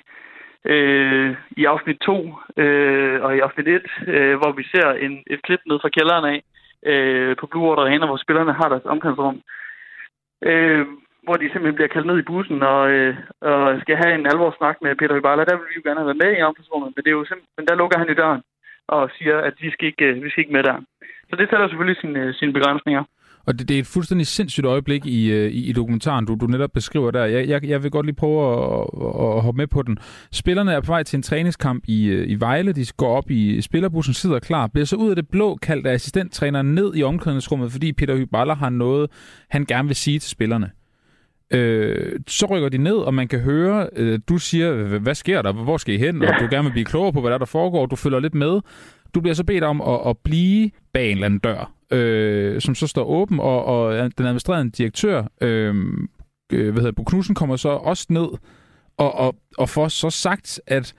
øh, i afsnit 2 øh, og i afsnit 1, øh, hvor vi ser en, et klip ned fra kælderen af øh, på Blue Water Arena, hvor spillerne har deres omklædningsrum. Øh, hvor de simpelthen bliver kaldt ned i bussen og, øh, og skal have en alvorssnak med Peter Hybala. Der vil vi jo gerne have været med i omklædningsrummet, men, det er jo simpelthen, men der lukker han i døren og siger, at vi skal ikke, øh, vi skal ikke med der. Så det sætter selvfølgelig sine, øh, sine begrænsninger. Og det, det er et fuldstændig sindssygt øjeblik i, øh, i, i dokumentaren, du, du netop beskriver der. Jeg, jeg, jeg vil godt lige prøve at, at, at hoppe med på den. Spillerne er på vej til en træningskamp i, øh, i Vejle. De går op i spillerbussen, sidder klar. Bliver så ud af det blå kaldt af assistenttræneren ned i omklædningsrummet, fordi Peter Hyballa har noget, han gerne vil sige til spillerne. Øh, så rykker de ned, og man kan høre, øh, du siger, "H- hvad sker der? Hvor skal I hen? Og du gerne vil blive klogere på, hvad der, er, der foregår. Du følger lidt med. Du bliver så bedt om at, at blive bag en eller anden dør øh, som så står åben, og, og den administrerende direktør, øh, øh, hvad hedder Bo Knudsen, kommer så også ned og, og, og får så sagt, at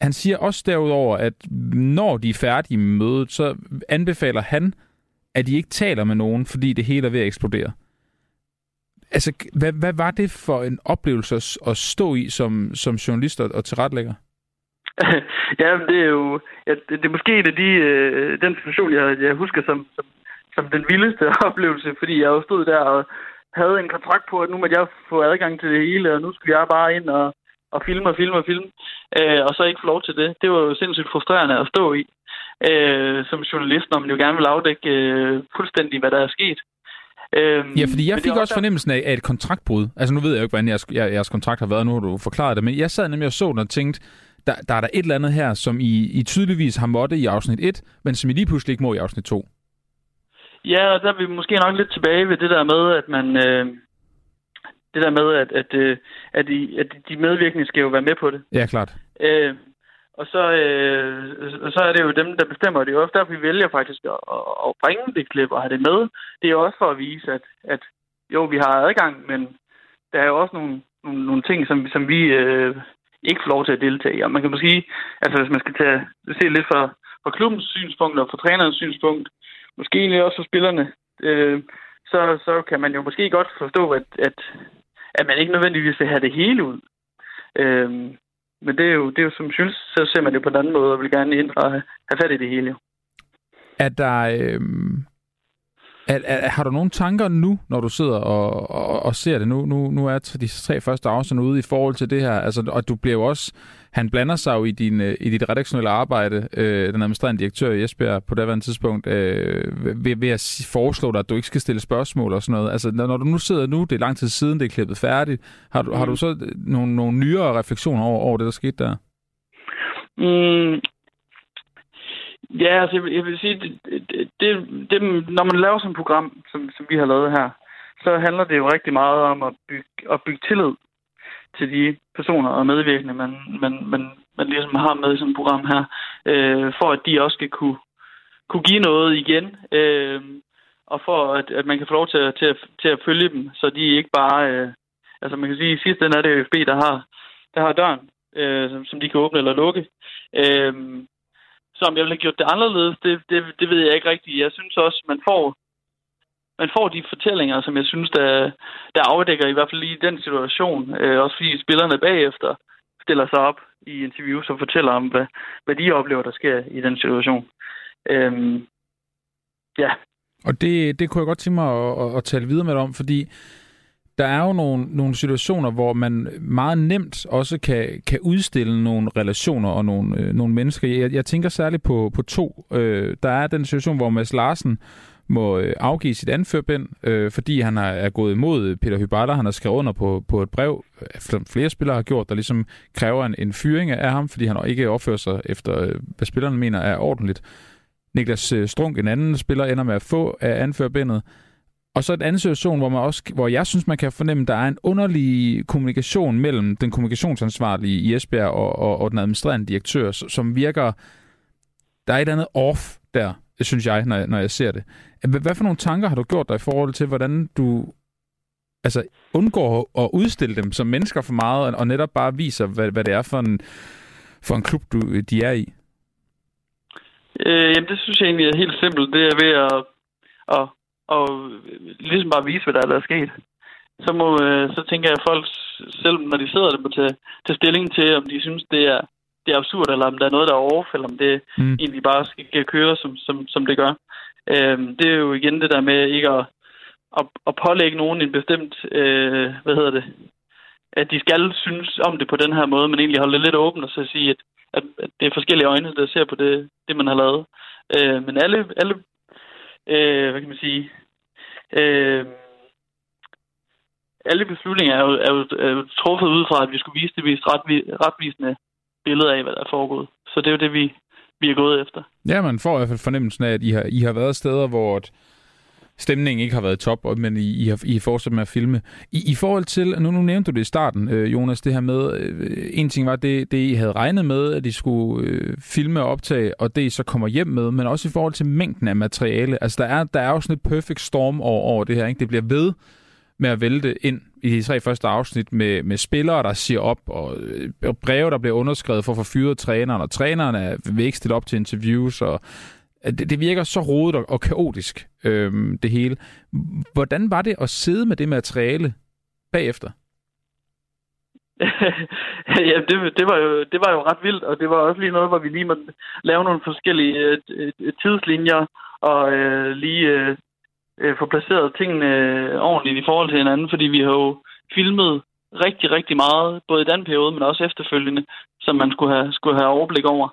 han siger også derudover, at når de er færdige med mødet, så anbefaler han, at de ikke taler med nogen, fordi det hele er ved at eksplodere. Altså, hvad, hvad var det for en oplevelse at stå i som, som journalist og tilretlægger? ja, det er jo ja, det, det er måske en af de, øh, den situation, jeg, jeg husker som, som, som den vildeste oplevelse, fordi jeg jo stod der og havde en kontrakt på, at nu måtte jeg få adgang til det hele, og nu skulle jeg bare ind og, og filme og filme og filme, øh, og så ikke få lov til det. Det var jo sindssygt frustrerende at stå i øh, som journalist, når man jo gerne vil afdække øh, fuldstændig, hvad der er sket. Øhm, ja, fordi jeg fik også, også fornemmelsen af, af et kontraktbrud. Altså nu ved jeg jo ikke, hvordan jeres, jeres kontrakt har været, nu har du forklaret det, men jeg sad nemlig og så den og tænkte, der, der er der et eller andet her, som I, I tydeligvis har måttet i afsnit 1, men som I lige pludselig ikke må i afsnit 2. Ja, og der er vi måske nok lidt tilbage ved det der med, at man... Øh, det der med, at, at, øh, at, de, at de medvirkende skal jo være med på det. Ja, klart. Øh, og så, øh, så er det jo dem, der bestemmer. Det er jo også derfor, vi vælger faktisk at, at bringe det klip og have det med. Det er jo også for at vise, at, at jo, vi har adgang, men der er jo også nogle, nogle, nogle ting, som, som vi øh, ikke får lov til at deltage i. Og man kan måske, altså hvis man skal tage, se lidt fra, fra klubbens synspunkt og fra trænerens synspunkt, måske egentlig også for spillerne, øh, så, så kan man jo måske godt forstå, at, at, at man ikke nødvendigvis vil have det hele ud. Øh, men det er jo, det er jo som synes, så ser man det på en anden måde, og vil gerne ind og have, fat i det hele. Jo. Er der... Øh... Er, er, har du nogle tanker nu, når du sidder og, og, og ser det? Nu, nu, nu er de tre første afsnit ude i forhold til det her, altså, og du bliver jo også han blander sig jo i, din, øh, i dit redaktionelle arbejde, øh, den administrerende direktør i Esbjerg på det tidspunkt, øh, ved, ved at foreslå dig, at du ikke skal stille spørgsmål og sådan noget. Altså, når, du nu sidder nu, det er lang tid siden, det er klippet færdigt, har du, mm. har du mm. så nogle, nogle nyere refleksioner over, over det, der skete der? Mm, Ja, altså jeg vil sige, det, det, det, når man laver sådan et program, som, som vi har lavet her, så handler det jo rigtig meget om at bygge, at bygge tillid til de personer og medvirkende, man, man, man, man ligesom har med i sådan et program her, øh, for at de også skal kunne, kunne give noget igen, øh, og for at, at man kan få lov til at, til, at, til at følge dem, så de ikke bare... Øh, altså man kan sige, at i sidste ende er det FB, der har, der har døren, øh, som, som de kan åbne eller lukke. Øh, så om jeg ville have gjort det anderledes, det, det, det ved jeg ikke rigtigt. Jeg synes også, man får man får de fortællinger, som jeg synes, der, der afdækker i hvert fald lige den situation. Øh, også fordi spillerne bagefter stiller sig op i interviews og fortæller om, hvad, hvad de oplever, der sker i den situation. Øhm, ja. Og det, det kunne jeg godt tænke mig at, at, at tale videre med dig om, fordi der er jo nogle, nogle situationer, hvor man meget nemt også kan, kan udstille nogle relationer og nogle, øh, nogle mennesker. Jeg, jeg tænker særligt på, på to. Øh, der er den situation, hvor Mads Larsen må øh, afgive sit anførbind, øh, fordi han er, er gået imod Peter Hyballer. Han har skrevet under på, på et brev, øh, som flere spillere har gjort, der ligesom kræver en, en fyring af ham, fordi han ikke opfører sig efter, øh, hvad spillerne mener er ordentligt. Niklas Strunk, en anden spiller, ender med at få af anførbindet. Og så en andet situation, hvor, man også, hvor jeg synes, man kan fornemme, at der er en underlig kommunikation mellem den kommunikationsansvarlige i Esbjerg og, og, og den administrerende direktør, som virker... Der er et andet off der, synes jeg, når, når jeg ser det. Hvad for nogle tanker har du gjort dig i forhold til, hvordan du altså, undgår at udstille dem som mennesker for meget, og netop bare viser, hvad, hvad det er for en, for en klub, du, de er i? Øh, jamen, det synes jeg egentlig er helt simpelt. Det er ved at, at, at ligesom bare vise, hvad der er, der er sket. Så, må, øh, så tænker jeg, at folk selv, når de sidder der, må tage, tage stilling til, om de synes, det er, det er absurd, eller om der er noget, der er eller om det mm. egentlig bare skal køre, som, som, som det gør. Øh, det er jo igen det der med ikke at, at, at pålægge nogen en bestemt, øh, hvad hedder det, at de skal synes om det på den her måde, men egentlig holde det lidt åbent og så sige, at, at, at det er forskellige øjne, der ser på det, det man har lavet. Øh, men alle, alle øh, hvad kan man sige, øh, alle beslutninger er jo, er, jo, er jo truffet ud fra, at vi skulle vise det mest retvisende billede af, hvad der er foregået. Så det er jo det, vi, vi er gået efter. Ja, man får i hvert fald fornemmelsen af, at I har, I har været steder, hvor, at, stemningen ikke har været top, men I, I, har, I har fortsat med at filme. I, I forhold til, nu, nu nævnte du det i starten, øh, Jonas, det her med, øh, en ting var det, det, I havde regnet med, at I skulle øh, filme og optage, og det I så kommer hjem med, men også i forhold til mængden af materiale. Altså, der er, der er jo sådan et perfect storm over, over det her, ikke? Det bliver ved med at vælte ind i de tre første afsnit med, med spillere, der siger op, og øh, og breve, der bliver underskrevet for at få fyret træneren, og træneren vil ikke stille op til interviews, og det, det virker så rodet og, og kaotisk, øhm, det hele. Hvordan var det at sidde med det materiale bagefter? ja, det, det, var jo, det var jo ret vildt, og det var også lige noget, hvor vi lige måtte lave nogle forskellige øh, øh tidslinjer, og øh, lige øh, øh få placeret tingene øh, ordentligt i forhold til hinanden, fordi vi har jo filmet rigtig, rigtig meget, både i den periode, men også efterfølgende, som man skulle have, skulle have overblik over.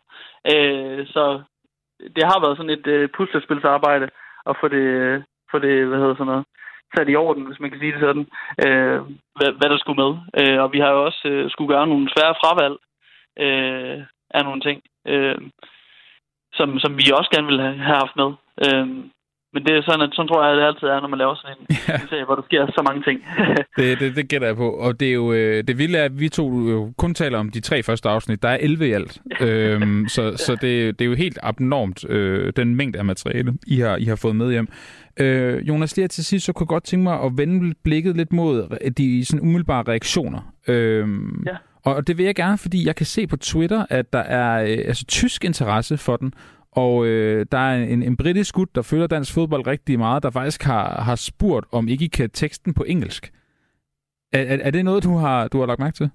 Øh, så det har været sådan et øh, puslespilsarbejde at få det, øh, få det, hvad hedder sådan noget, sat i orden, hvis man kan sige det sådan, øh, hvad, hvad der skulle med. Øh, og vi har jo også øh, skulle gøre nogle svære fravalg øh, af nogle ting, øh, som, som vi også gerne ville have, have haft med. Øh, men det er sådan, at sådan tror jeg, at det altid er, når man laver sådan en, ja. en serie, hvor der sker så mange ting. det, det, det gætter jeg på. Og det er jo øh, det vilde er, at vi to jo kun taler om de tre første afsnit. Der er 11 i alt. øhm, så så det, det er jo helt abnormt, øh, den mængde af materiale, I har, I har fået med hjem. Øh, Jonas, lige til sidst, så kunne jeg godt tænke mig at vende blikket lidt mod de sådan umiddelbare reaktioner. Øhm, ja. Og det vil jeg gerne, fordi jeg kan se på Twitter, at der er øh, altså, tysk interesse for den, og øh, der er en, en britisk gut, der følger dansk fodbold rigtig meget, der faktisk har, har spurgt, om ikke I kan teksten på engelsk. Er, er, er det noget, du har, du har lagt mærke til?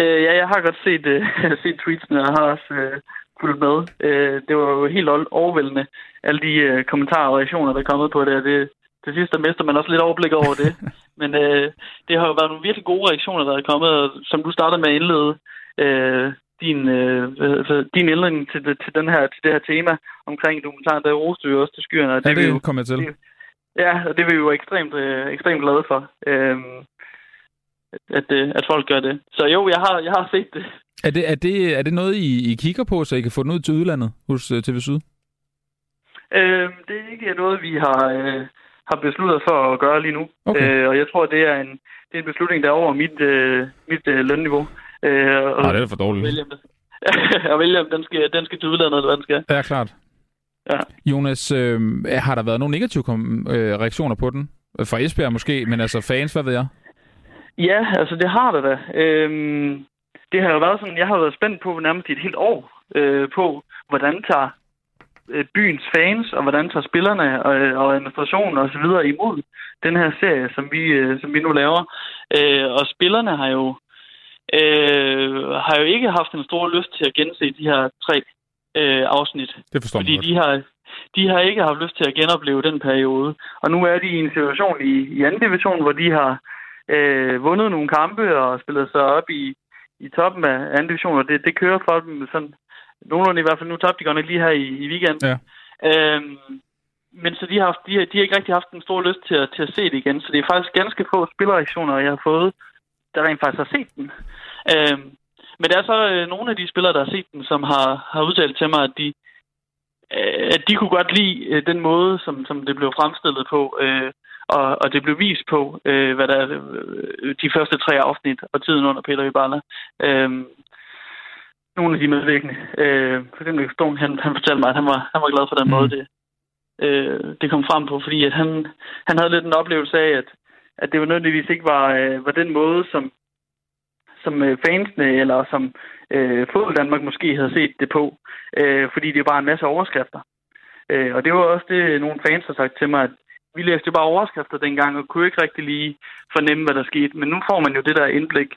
Øh, ja, jeg har godt set, øh, set tweetsene, og har også øh, fulgt med. Øh, det var jo helt overvældende, alle de øh, kommentarer og reaktioner, der er kommet på det. det til sidst der mister man også lidt overblik over det. Men øh, det har jo været nogle virkelig gode reaktioner, der er kommet, og som du startede med at indlede. Øh, din, øh, din indledning til, til, den her, til det her tema omkring dokumentaren, der roste jo også til skyerne. Og det, ja, det vi jo, kommer jeg til. Det, ja, og det er vi jo ekstremt, øh, ekstremt glade for, øh, at, øh, at folk gør det. Så jo, jeg har, jeg har set det. Er det, er det, er det noget, I, I kigger på, så I kan få den ud til udlandet hos uh, TV Syd? Øh, det er ikke noget, vi har, øh, har besluttet for at gøre lige nu. Okay. Øh, og jeg tror, det er en, det er en beslutning, der er over mit, øh, mit øh, lønniveau. Øh, og Nej, det er for dårligt. William, og William, den skal, den skal til udlandet, eller hvad den skal. Ja, klart. Ja. Jonas, øh, har der været nogle negative øh, reaktioner på den? Fra Esbjerg måske, men altså fans, hvad ved jeg? Ja, altså det har der da. Øhm, det har jo været sådan, jeg har været spændt på nærmest et helt år øh, på, hvordan tager øh, byens fans, og hvordan tager spillerne og, og administrationen og så videre imod den her serie, som vi, øh, som vi nu laver. Øh, og spillerne har jo øh, har jo ikke haft en stor lyst til at gense de her tre øh, afsnit. Det forstår fordi de har, de har ikke haft lyst til at genopleve den periode. Og nu er de i en situation i, i anden division, hvor de har øh, vundet nogle kampe og spillet sig op i, i toppen af anden division, og det, det kører for dem sådan nogenlunde i hvert fald. Nu tabte de godt lige her i, i weekenden. Ja. Øhm, men så de har, haft, de, har, de har ikke rigtig haft en stor lyst til at, til at se det igen, så det er faktisk ganske få spillereaktioner, jeg har fået der rent faktisk har set den. Øh, men der er så øh, nogle af de spillere, der har set den, som har, har udtalt til mig, at de, øh, at de kunne godt lide øh, den måde, som, som det blev fremstillet på, øh, og, og det blev vist på, øh, hvad der er øh, de første tre afsnit og tiden under Peter Ibala. Øh, nogle af de medvirkende. Øh, for eksempel Stone, han, han fortalte mig, at han var, han var glad for den mm. måde, det, øh, det kom frem på, fordi at han, han havde lidt en oplevelse af, at at det var nødvendigvis ikke var, øh, var den måde, som, som øh, fansene eller som øh, Fodbold Danmark måske havde set det på, øh, fordi det var en masse overskrifter. Øh, og det var også det, nogle fans har sagt til mig, at vi læste jo bare overskrifter dengang, og kunne ikke rigtig lige fornemme, hvad der skete. Men nu får man jo det der indblik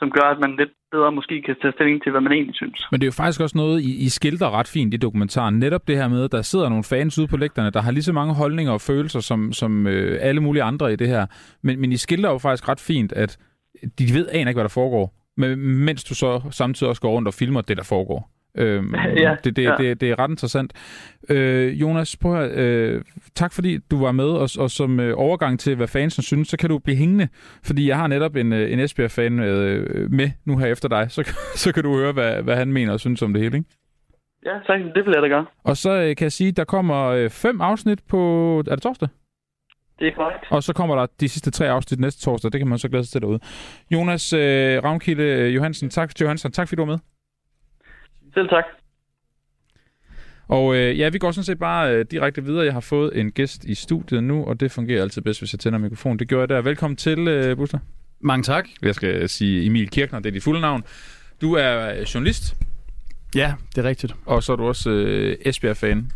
som gør, at man lidt bedre måske kan tage stilling til, hvad man egentlig synes. Men det er jo faktisk også noget, I, I skildrer ret fint i dokumentaren. Netop det her med, at der sidder nogle fans ude på lægterne, der har lige så mange holdninger og følelser som, som øh, alle mulige andre i det her. Men, men I skildrer jo faktisk ret fint, at de ved aner ikke, hvad der foregår, men, mens du så samtidig også går rundt og filmer det, der foregår. Øhm, ja, det, det, ja. det, det er ret interessant. Øh, Jonas, prøv at, øh, tak fordi du var med, og, og som øh, overgang til, hvad fansen synes, så kan du blive hængende, fordi jeg har netop en, øh, en Esbjerg-fan øh, med nu her efter dig, så, så kan du høre, hvad, hvad han mener og synes om det hele, ikke? Ja, tak. Det vil jeg da gøre. Og så øh, kan jeg sige, der kommer øh, fem afsnit på... Er det torsdag? Det er korrekt. Og så kommer der de sidste tre afsnit næste torsdag. Det kan man så glæde sig til derude. Jonas øh, Ravnkilde øh, Johansen, tak, Johansen, tak fordi du var med. Selv tak. Og øh, ja, vi går sådan set bare øh, direkte videre. Jeg har fået en gæst i studiet nu, og det fungerer altid bedst, hvis jeg tænder mikrofonen. Det gjorde jeg der. Velkommen til, øh, Buster. Mange tak. Jeg skal sige Emil Kirchner, det er dit fulde navn. Du er øh, journalist, Ja, det er rigtigt. og så er du også øh, Esbjerg-fan.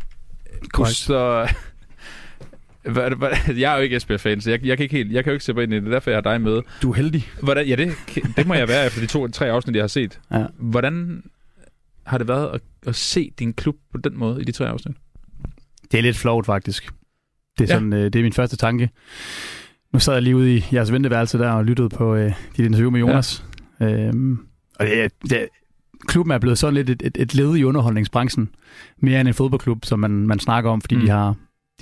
Korrekt. Så... Hvad, hvad, jeg er jo ikke Esbjerg-fan, så jeg, jeg, kan ikke helt, jeg kan jo ikke se på ind i det. Er derfor, jeg har dig med. Du er heldig. Hvordan, ja, det, det må jeg være efter de to, tre afsnit, jeg har set. Ja. Hvordan har det været at, at se din klub på den måde i de tre afsnit? Det er lidt flot, faktisk. Det er, Ja. sådan, øh, det er min første tanke. Nu sad jeg lige ude i jeres venteværelse der og lyttede på øh, dit interview med Jonas. Ja. Øhm, og det, det, klubben er blevet sådan lidt et, et, et led i underholdningsbranchen. Mere end en fodboldklub, som man, man snakker om, fordi Mm. de, har,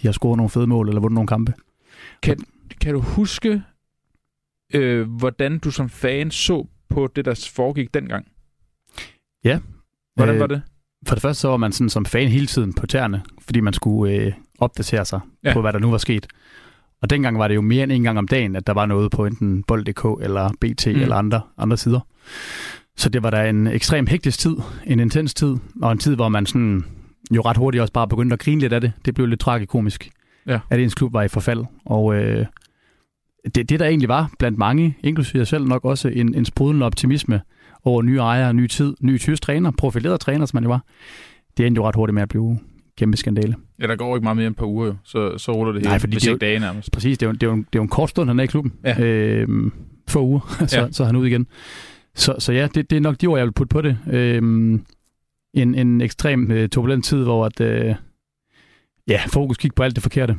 de har scoret nogle fede mål eller vundet nogle kampe. Kan du huske, øh, hvordan du som fan så på det, der foregik dengang? Ja. Hvordan Øh, var det? For det første så var man sådan som fan hele tiden på tæerne, fordi man skulle øh, opdatere sig Ja. på, hvad der nu var sket. Og dengang var det jo mere end en gang om dagen, at der var noget på enten bold.dk eller BT mm. eller andre, andre sider. Så det var da en ekstrem hektisk tid, en intens tid, og en tid, hvor man sådan jo ret hurtigt også bare begyndte at grine lidt af det. Det blev lidt tragikomisk, Ja. at ens klub var i forfald. Og øh, det, det, der egentlig var blandt mange, inklusive jeg selv nok også, en, en sprudlende optimisme over nye ejere, ny tid, ny tysk træner, profileret træner, som man jo var. Det endte jo ret hurtigt med at blive kæmpe skandale. Ja, der går ikke meget mere end et par uger jo, så, så ruller det hele. Nej, fordi hvis det er ikke dage nærmest. Præcis, det er jo, det er jo, en, det er jo en kort stund, han er i klubben. Ja. Øhm, få uger, så, ja. så er han ud igen. Så, så ja, det, det er nok de ord, jeg vil putte på det. Øhm, en, en ekstrem øh, turbulent tid, hvor at, øh, ja, fokus gik på alt det forkerte.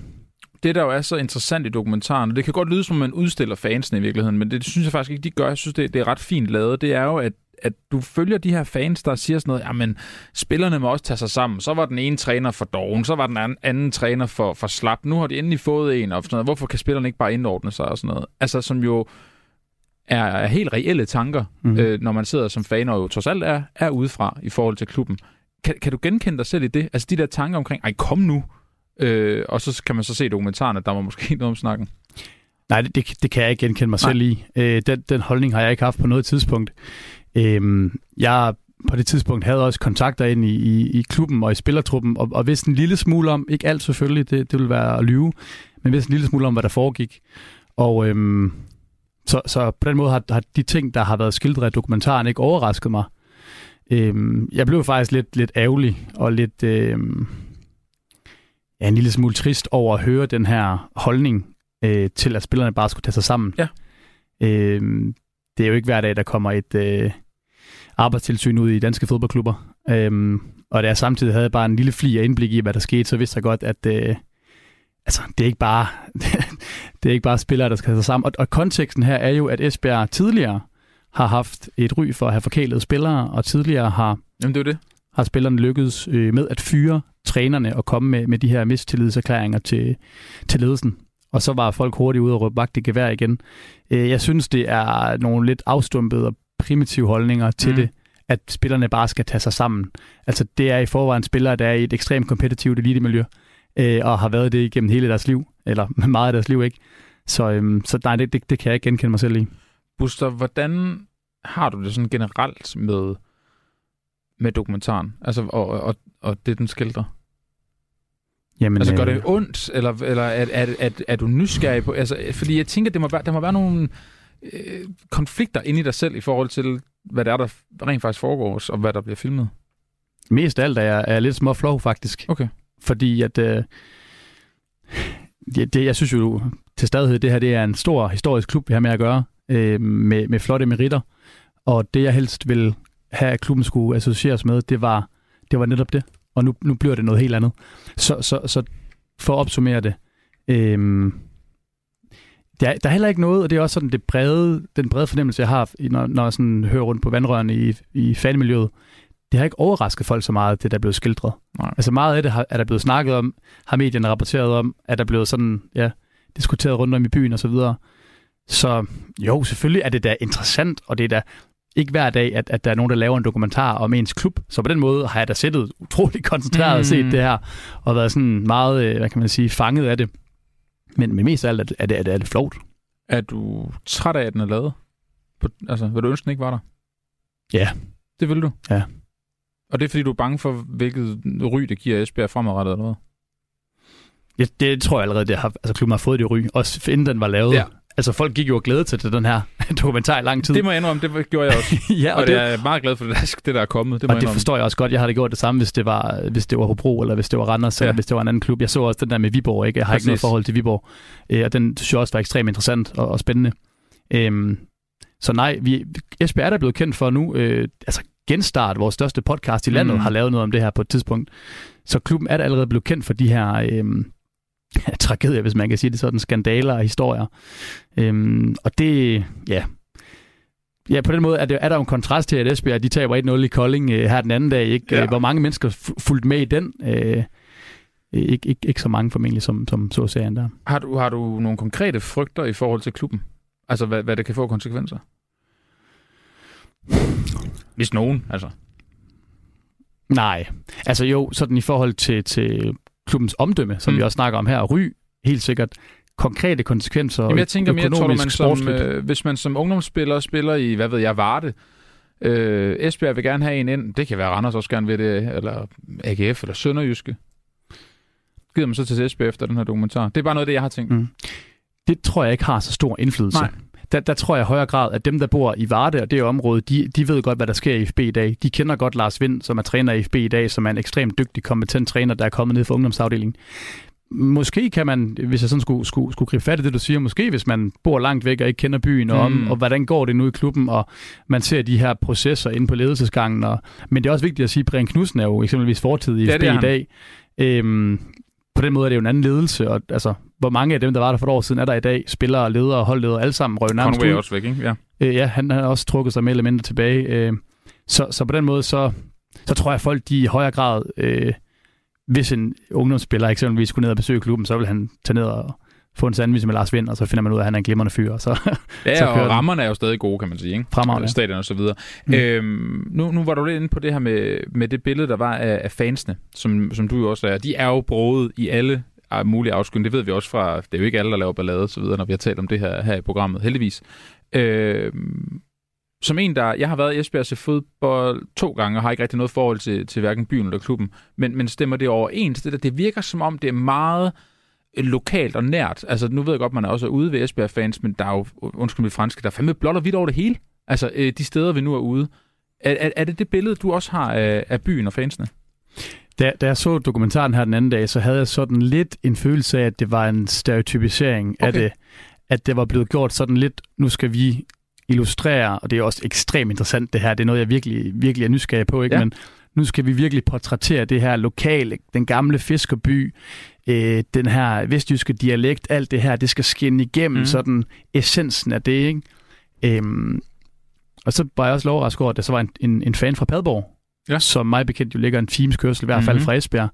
Det, der jo er så interessant i dokumentaren, og det kan godt lyde som, man udstiller fansene i virkeligheden, men det synes jeg faktisk ikke, de gør. Jeg synes, det, det er ret fint lavet. Det er jo, at at du følger de her fans, der siger sådan noget, jamen, spillerne må også tage sig sammen. Så var den ene træner for doven, så var den anden, anden træner for, for slap. Nu har de endelig fået en, og sådan noget. Hvorfor kan spillerne ikke bare indordne sig og sådan noget? Altså, som jo er, er helt reelle tanker, mm. øh, når man sidder som fan, og jo trods alt er, er udefra i forhold til klubben. Kan, kan du genkende dig selv i det? Altså de der tanker omkring, ej kom nu, øh, og så kan man så se i dokumentaren, at der var måske noget om snakken. Nej, det, det, kan jeg ikke genkende mig Nej. selv i. Øh, den, den holdning har jeg ikke haft på noget tidspunkt. Øh, jeg på det tidspunkt havde også kontakter ind i, i, i klubben og i spillertruppen, og, og vidste en lille smule om, ikke alt selvfølgelig, det, det vil være at lyve, men vidste en lille smule om, hvad der foregik. Og øhm, så, så på den måde har, har de ting, der har været skildret i dokumentaren, ikke overrasket mig. Øhm, jeg blev faktisk lidt, lidt ærgerlig og lidt øhm, ja, en lille smule trist over at høre den her holdning øh, til, at spillerne bare skulle tage sig sammen. Ja. Øhm, det er jo ikke hver dag, der kommer et øh, arbejdstilsyn ud i danske fodboldklubber. Øhm, og da jeg samtidig havde bare en lille fli af indblik i, hvad der skete, så vidste jeg godt, at øh, altså, det er ikke bare det er ikke bare spillere, der skal tage sig sammen. Og, og konteksten her er jo, at Esbjerg tidligere har haft et ry for at have forkælede spillere, og tidligere har, Jamen det er det. Har spillerne lykkedes øh, med at fyre trænerne og komme med, med de her mistillidserklæringer til, til ledelsen. Og så var folk hurtigt ude og råbe vagt i gevær igen. Øh, jeg synes, det er nogle lidt afstumpede og primitive holdninger til Mm. det, at spillerne bare skal tage sig sammen. Altså, det er i forvejen spillere, der er i et ekstremt kompetitivt elitemiljø, øh, og har været det igennem hele deres liv, eller meget af deres liv, ikke? Så, øhm, så nej, det, det, det kan jeg ikke genkende mig selv i. Buster, hvordan har du det sådan generelt med, med dokumentaren? Altså, og, og, og det, den skildrer? Jamen, Altså, gør øh, det ondt, eller, eller er, er, er, er du nysgerrig på... Altså, fordi jeg tænker, det må være, der må være nogle øh, konflikter inde i dig selv i forhold til, hvad det er, der rent faktisk foregår, og hvad der bliver filmet. Mest af alt er jeg, er jeg lidt små flov, faktisk. Okay. Fordi at... Øh, det, det, jeg synes jo til stadighed, det her det er en stor historisk klub, vi har med at gøre, øh, med, med flotte meritter. Og det, jeg helst vil have, at klubben skulle associeres med, det var, det var netop det. Og nu, nu bliver det noget helt andet. Så, så, så for at opsummere det, øh, der, er- der er heller ikke noget, og det er også sådan det brede, den brede fornemmelse, jeg har, når, når jeg sådan hører rundt på vandrørene i, i fanmiljøet. Det har ikke overrasket folk så meget, det der er blevet skildret. Nej. Altså meget af det har, er der blevet snakket om, har medierne rapporteret om, er der blevet sådan, ja, diskuteret rundt om i byen og så videre. Så jo, selvfølgelig er det da interessant, og det er da ikke hver dag, at, at der er nogen, der laver en dokumentar om ens klub. Så på den måde har jeg da sættet utrolig koncentreret mm. og set det her, og været sådan meget, øh, hvad kan man sige, fanget af det. Men, men mest af alt er det, er det, er det, er det flot. Er du træt af, at den er lavet? På, altså, vil du ønske, den ikke var der? Ja. Det vil du? Ja. Og det er, fordi du er bange for, hvilket ry det giver Esbjerg fremadrettet, eller hvad? Ja, det tror jeg allerede, det har, altså klubben har fået det ry, også inden den var lavet. Ja. Altså folk gik jo og glæde til, til den her dokumentar i lang tid. Det må jeg indrømme, det gjorde jeg også. ja, og, og det, jeg er meget glad for, det, det der er kommet. Det, må og det forstår jeg også godt. Jeg havde gjort det samme, hvis det var, hvis det var Hobro, eller hvis det var Randers, ja. eller hvis det var en anden klub. Jeg så også den der med Viborg, ikke? Jeg har Præcis. ikke noget forhold til Viborg. Øh, og den synes jeg også var ekstremt interessant og, og spændende. Øhm, så nej, vi, Esbjerg er der blevet kendt for nu. Øh, altså Genstart, vores største podcast i landet, mm. har lavet noget om det her på et tidspunkt. Så klubben er der allerede blevet kendt for de her øh, tragedier, hvis man kan sige det sådan, skandaler og historier. Øhm, og det, ja, Ja, på den måde er, det, er der jo en kontrast til, at Esbjerg de taber 1-0 i Kolding øh, her den anden dag. Ikke? Ja. Hvor mange mennesker fulgte med i den? Øh, ikke, ikke, ikke så mange formentlig, som, som så serien der. Har du, har du nogle konkrete frygter i forhold til klubben? Altså, hvad, hvad det kan få konsekvenser? Hvis nogen, altså. Nej, altså jo, sådan i forhold til, til klubbens omdømme, som mm. vi også snakker om her, og ry, helt sikkert konkrete konsekvenser Jamen, jeg tænker mere, tror du, man som, øh, hvis man som ungdomsspiller spiller i, hvad ved jeg, Varde, øh, Esbjerg vil gerne have en ind, det kan være Randers også gerne vil det, eller AGF, eller Sønderjyske. Gider man så til Esbjerg efter den her dokumentar? Det er bare noget af det, jeg har tænkt. Mm. Det tror jeg ikke har så stor indflydelse. Nej der, der tror jeg i højere grad, at dem, der bor i Varde og det område, de, de ved godt, hvad der sker i FB i dag. De kender godt Lars Vind, som er træner i FB i dag, som er en ekstremt dygtig, kompetent træner, der er kommet ned fra ungdomsafdelingen. Måske kan man, hvis jeg sådan skulle, skulle, skulle gribe fat i det, du siger, måske hvis man bor langt væk og ikke kender byen, og, mm. om, og hvordan går det nu i klubben, og man ser de her processer inde på ledelsesgangen. Og, men det er også vigtigt at sige, at Brian Knudsen er jo eksempelvis fortid i FB i dag. Øhm, den måde er det jo en anden ledelse, og altså, hvor mange af dem, der var der for et år siden, er der i dag, spillere, ledere og holdledere, alle sammen røg nærmest Conway er også væk, ikke? Ja, øh, ja han, han har også trukket sig mere eller mindre tilbage. Øh, så, så på den måde, så, så tror jeg, at folk de i højere grad, øh, hvis en ungdomsspiller eksempelvis skulle ned og besøge klubben, så vil han tage ned og få en sandwich med Lars Vind, og så finder man ud af, at han er en glimrende fyr. Så, ja, så og rammerne er jo stadig gode, kan man sige. Ikke? Fremragende. Stadion og så videre. Mm. Øhm, nu, nu var du lidt inde på det her med, med det billede, der var af, af fansene, som, som du jo også er. De er jo broet i alle mulige afskynd. Det ved vi også fra, det er jo ikke alle, der laver ballade og så videre, når vi har talt om det her, her i programmet, heldigvis. Øh, som en, der... Jeg har været i Esbjerg til fodbold to gange, og har ikke rigtig noget forhold til, til hverken byen eller klubben. Men, men stemmer det overens? Det, der, det virker som om, det er meget lokalt og nært. Altså, nu ved jeg godt, man er også ude ved Esbjerg-fans, men der er jo, undskyld mit franske, der er fandme blot og hvidt over det hele. Altså, øh, de steder, vi nu er ude. Er, er, er det det billede, du også har af, af byen og fansene? Da, da jeg så dokumentaren her den anden dag, så havde jeg sådan lidt en følelse af, at det var en stereotypisering okay. af det. At det var blevet gjort sådan lidt, nu skal vi illustrere, og det er også ekstremt interessant det her, det er noget, jeg virkelig, virkelig er nysgerrig på, ikke? Ja. men nu skal vi virkelig portrættere det her lokale, den gamle fiskerby, øh, den her vestjyske dialekt, alt det her, det skal skinne igennem mm. sådan essensen af det, ikke? Øhm, og så var jeg også overrasket over, at der så var en, en, en fan fra Padborg, ja. som mig bekendt jo ligger en kørsel, i hvert fald mm-hmm. fra Esbjerg.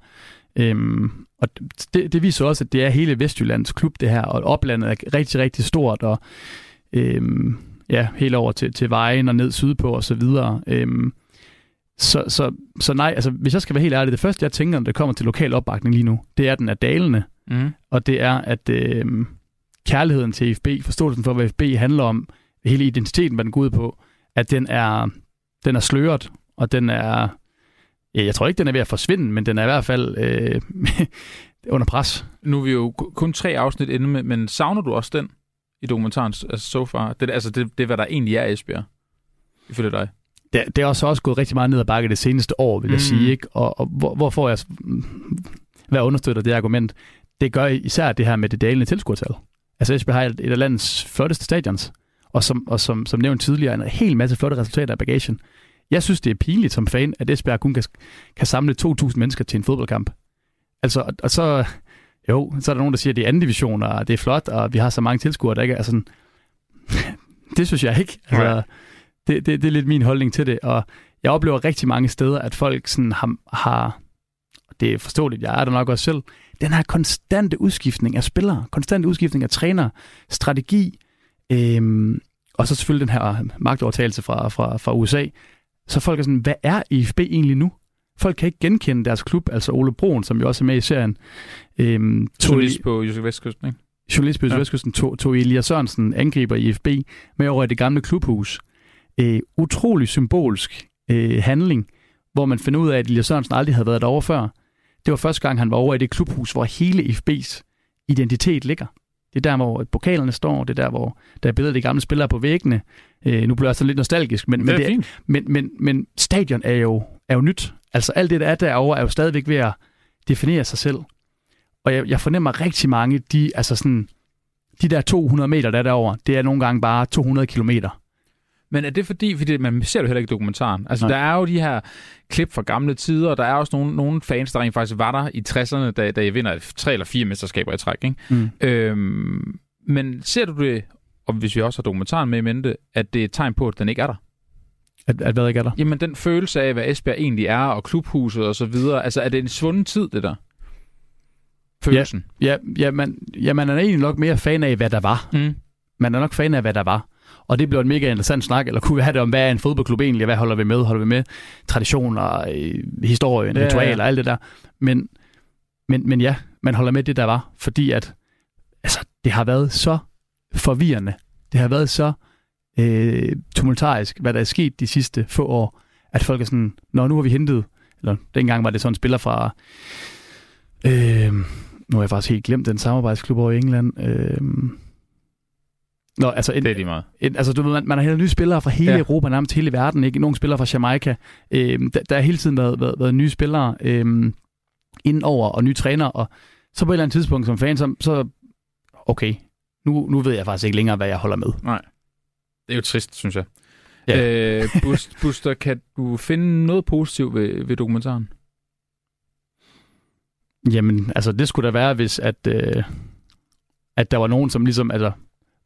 Øhm, og det, det viser også, at det er hele Vestjyllands klub, det her, og oplandet er rigtig, rigtig stort, og øhm, ja, helt over til, til vejen og ned sydpå og så videre. Øhm, så, så, så nej, altså hvis jeg skal være helt ærlig, det første jeg tænker, når det kommer til lokal opbakning lige nu, det er, at den er dalende, mm. og det er, at øhm, kærligheden til FB, forståelsen for, hvad FB handler om, hele identiteten, hvad den går ud på, at den er, den er sløret, og den er... Ja, jeg tror ikke, den er ved at forsvinde, men den er i hvert fald øh, under pres. Nu er vi jo kun tre afsnit inde, med, men savner du også den i dokumentaren altså so far? Det, altså, det, det er, hvad der egentlig er Esbjerg, ifølge dig. Det, det er også, også gået rigtig meget ned ad bakke det seneste år, vil jeg mm. sige. Ikke? Og, og hvor, hvor får jeg... Hvad understøtter det argument? Det gør især det her med det dalende tilskuertal. Altså Esbjerg har et, et af landets flotteste stadions, og som, og som, som nævnt tidligere, en hel masse flotte resultater af bagagen. Jeg synes, det er pinligt som fan, at Esbjerg kun kan, kan samle 2.000 mennesker til en fodboldkamp. Altså, og, og så, jo, så er der nogen, der siger, at det er anden division, og det er flot, og vi har så mange tilskuere, der ikke er altså sådan, det synes jeg ikke. Altså, det, det, det er lidt min holdning til det, og jeg oplever rigtig mange steder, at folk sådan har, har det er forståeligt, jeg er der nok også selv, den her konstante udskiftning af spillere, konstante udskiftning af træner, strategi, øhm, og så selvfølgelig den her magtovertagelse fra, fra, fra USA. Så folk er sådan, hvad er IFB egentlig nu? Folk kan ikke genkende deres klub, altså Ole Broen, som jo også er med i serien. Øhm, tog Journalist på Jysk Vestkysten, ikke? journalist på ja. Vestkysten tog, tog Elias Sørensen, angriber IFB, med over i det gamle klubhus. Øh, utrolig symbolsk øh, handling, hvor man finder ud af, at Elias Sørensen aldrig havde været derovre før. Det var første gang, han var over i det klubhus, hvor hele IFB's identitet ligger. Det er der, hvor pokalerne står, det er der, hvor der er billeder af de gamle spillere på væggene. Øh, nu bliver jeg sådan lidt nostalgisk, men, Det men, er det, fint. men, men, men stadion er jo, er jo nyt. Altså alt det, der er derovre, er jo stadigvæk ved at definere sig selv. Og jeg, jeg fornemmer rigtig mange, de, altså sådan, de der 200 meter, der er derovre, det er nogle gange bare 200 kilometer. Men er det fordi, fordi man ser det heller ikke i dokumentaren? Altså, Nej. der er jo de her klip fra gamle tider, og der er også nogle, nogle fans, der rent faktisk var der i 60'erne, da, da I vinder tre eller fire mesterskaber i træk, ikke? Mm. Øhm, men ser du det, og hvis vi også har dokumentaren med i mente, at det er et tegn på, at den ikke er der? At, at hvad ikke er der? Jamen, den følelse af, hvad Esbjerg egentlig er, og klubhuset og så videre, altså er det en svunden tid, det der? Følelsen. Ja, ja, man, ja, man er egentlig nok mere fan af, hvad der var. Ja. Mm. Man er nok fan af, hvad der var. Og det blev en mega interessant snak, eller kunne vi have det om, hvad er en fodboldklub egentlig, hvad holder vi med? Holder vi med traditioner, øh, historien, Ja, ja, ja. ritualer, alt det der. Men, men, men ja, man holder med det, der var, fordi at altså, det har været så forvirrende. Det har været så øh, tumultarisk, hvad der er sket de sidste få år, at folk er sådan, nå, nu har vi hentet, eller dengang var det sådan en spiller fra, øh, nu har jeg faktisk helt glemt den samarbejdsklub over i England, øh, Nå, altså, en, Det er lige meget. en, altså du ved, man, man har hentet nye spillere fra hele Ja. Europa, nærmest hele verden, ikke? Nogle spillere fra Jamaica. Øhm, der, der har hele tiden været, været, været nye spillere øhm, indenover, og nye trænere, og så på et eller andet tidspunkt som fan, så, så okay, nu, nu ved jeg faktisk ikke længere, hvad jeg holder med. Det er jo trist, synes jeg. Ja. Øh, Bus- Buster, kan du finde noget positivt ved, ved dokumentaren? Jamen, altså det skulle da være, hvis at, øh, at der var nogen, som ligesom altså,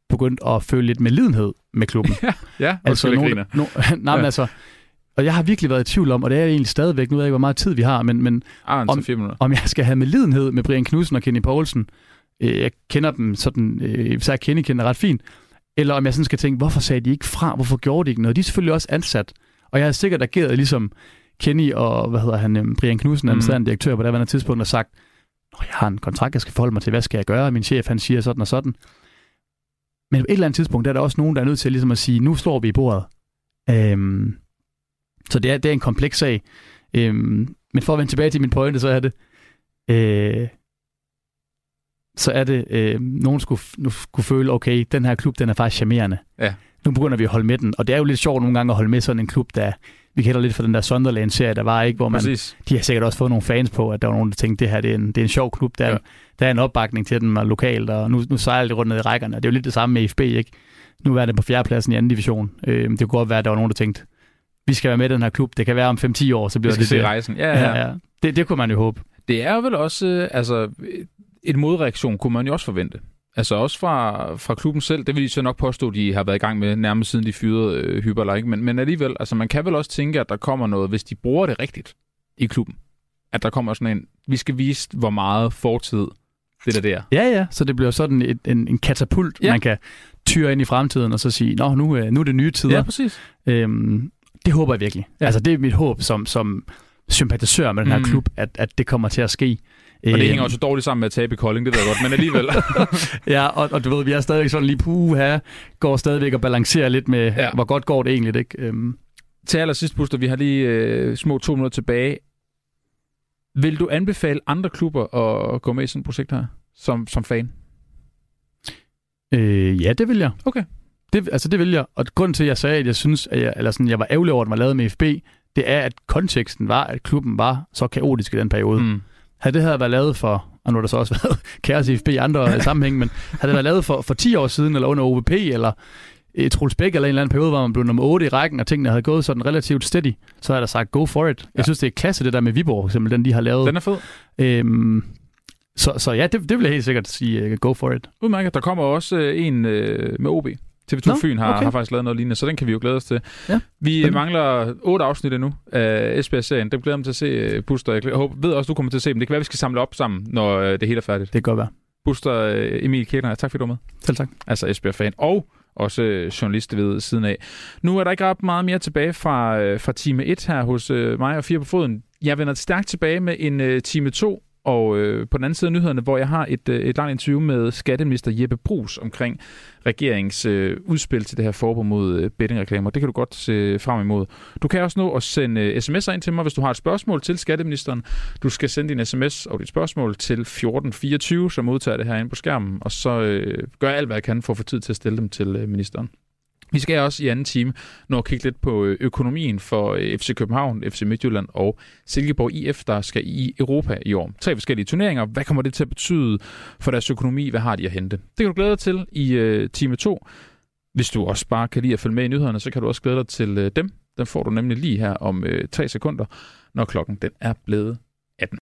begyndte at føle lidt medlidenhed med klubben. Ja, altså, nogen, nogen, no, nej, men Ja. altså, og jeg har virkelig været i tvivl om, og det er jeg egentlig stadigvæk, nu ved jeg ikke, hvor meget tid vi har, men, men Arns Om- om, om jeg skal have medlidenhed med Brian Knudsen og Kenny Poulsen. Øh, jeg kender dem sådan, øh, især Kenny kender ret fint. Eller om jeg sådan skal tænke, hvorfor sagde de ikke fra? Hvorfor gjorde de ikke noget? De er selvfølgelig også ansat. Og jeg har sikkert ageret ligesom Kenny og, hvad hedder han, øhm, Brian Knudsen, Mm. administrerende direktør på det tidspunkt, og sagt, Nå, jeg har en kontrakt, jeg skal forholde mig til, hvad skal jeg gøre? Min chef, han siger sådan og sådan. Men på et eller andet tidspunkt, der er der også nogen, der er nødt til ligesom at sige, nu slår vi i bordet. Øhm, så det er, det er en kompleks sag. Øhm, men for at vende tilbage til min pointe, så er det, øh, så er det, øh, nogen skulle, nu skulle føle, okay, den her klub, den er faktisk charmerende. Ja. Nu begynder vi at holde med den, og det er jo lidt sjovt nogle gange at holde med sådan en klub, der, vi kender lidt fra den der Sunderland-serie, der var, ikke, hvor man, Præcis. de har sikkert også fået nogle fans på, at der var nogen, der tænkte, det her det er en, det er en sjov klub, der, Ja. der er en opbakning til den og lokalt, og nu, nu sejler det rundt ned i rækkerne, og det er jo lidt det samme med FB, ikke? Nu er det på fjerdepladsen i anden division. Øh, det kunne godt være, at der var nogen, der tænkte, vi skal være med i den her klub, det kan være om 5-10 år, så Vi bliver skal det se det. rejsen. Ja, ja. Ja, ja. Det, det kunne man jo håbe. Det er vel også, øh, altså, et modreaktion kunne man jo også forvente. Altså også fra, fra klubben selv, det vil de så nok påstå, de har været i gang med nærmest siden de fyrede øh, Hyperler, ikke? Men, men alligevel, altså man kan vel også tænke, at der kommer noget, hvis de bruger det rigtigt i klubben. At der kommer sådan en, vi skal vise, hvor meget fortid det der der. Ja, ja, så det bliver sådan et, en, en katapult, Ja. man kan tyre ind i fremtiden, og så sige, nå, nu, øh, nu er det nye tider. Ja, præcis. Øhm, det håber jeg virkelig. Ja. Altså, det er mit håb som, som sympatisør med den her mm. klub, at, at det kommer til at ske. Og det Øhm, hænger også dårligt sammen med at tabe i Kolding, det ved jeg godt, men alligevel. Ja, og, og du ved, vi er stadigvæk sådan lige puha, går stadigvæk og balancerer lidt med, Ja. hvor godt går det egentlig, ikke? Øhm, Til allersidst, Buster, vi har lige øh, små to minutter tilbage. Vil du anbefale andre klubber at gå med i sådan et projekt her, som, som fan? øh, ja, det vil jeg. Okay. Det, altså, det vil jeg. Og grunden til, at jeg sagde, at jeg synes, at jeg, eller sådan, jeg var ærgerlig over, at var lavet med FB, det er, at konteksten var, at klubben var så kaotisk i den periode. Mm. Havde det her været lavet for, og nu har der så også været kaos i FB i andre sammenhæng, men havde det været lavet for, for 10 år siden, eller under OVP, eller et Troels Bæk, eller en eller anden periode, hvor man blev nummer 8 i rækken, og tingene havde gået sådan relativt steady, så havde da sagt, go for it. Ja. Jeg synes, det er klasse, det der med Viborg, for eksempel, den de har lavet. Den er fed. Øhm, så, så ja, det, det vil jeg helt sikkert sige, uh, go for it. Udmærket. Der kommer også øh, en øh, med OB. TV2 Nå, Fyn har, okay. har faktisk lavet noget lignende, så den kan vi jo glæde os til. Ja, vi spændende. mangler otte afsnit endnu af Esbjerg-serien. Dem glæder jeg mig til at se, øh, Buster. Jeg håber, ved også, du kommer til at se dem. Det kan være, vi skal samle op sammen, når øh, det hele er færdigt. Det kan godt være. Buster øh, Emil Kirchner, tak fordi du var med. Selv tak. Altså Esbjerg-fan. Og også journalist ved siden af. Nu er der ikke ret meget mere tilbage fra, fra time 1 her hos mig og Fire på Foden. Jeg vender stærkt tilbage med en time 2, og øh, på den anden side af nyhederne, hvor jeg har et, øh, et langt interview med skatteminister Jeppe Brugs omkring regeringens øh, udspil til det her forbud mod øh, bettingreklamer. Det kan du godt se frem imod. Du kan også nå at sende øh, sms'er ind til mig, hvis du har et spørgsmål til skatteministeren. Du skal sende din sms og dit spørgsmål til 1424, som modtager det her ind på skærmen, og så øh, gør jeg alt, hvad jeg kan for at få tid til at stille dem til øh, ministeren. Vi skal også i anden time nå at kigge lidt på øh, økonomien for øh, FC København, FC Midtjylland og Silkeborg IF, der skal i Europa i år. Tre forskellige turneringer. Hvad kommer det til at betyde for deres økonomi? Hvad har de at hente? Det kan du glæde dig til i øh, time 2. Hvis du også bare kan lide at følge med i nyhederne, så kan du også glæde dig til dem. Den får du nemlig lige her om uh, tre sekunder, når klokken den er blevet 18.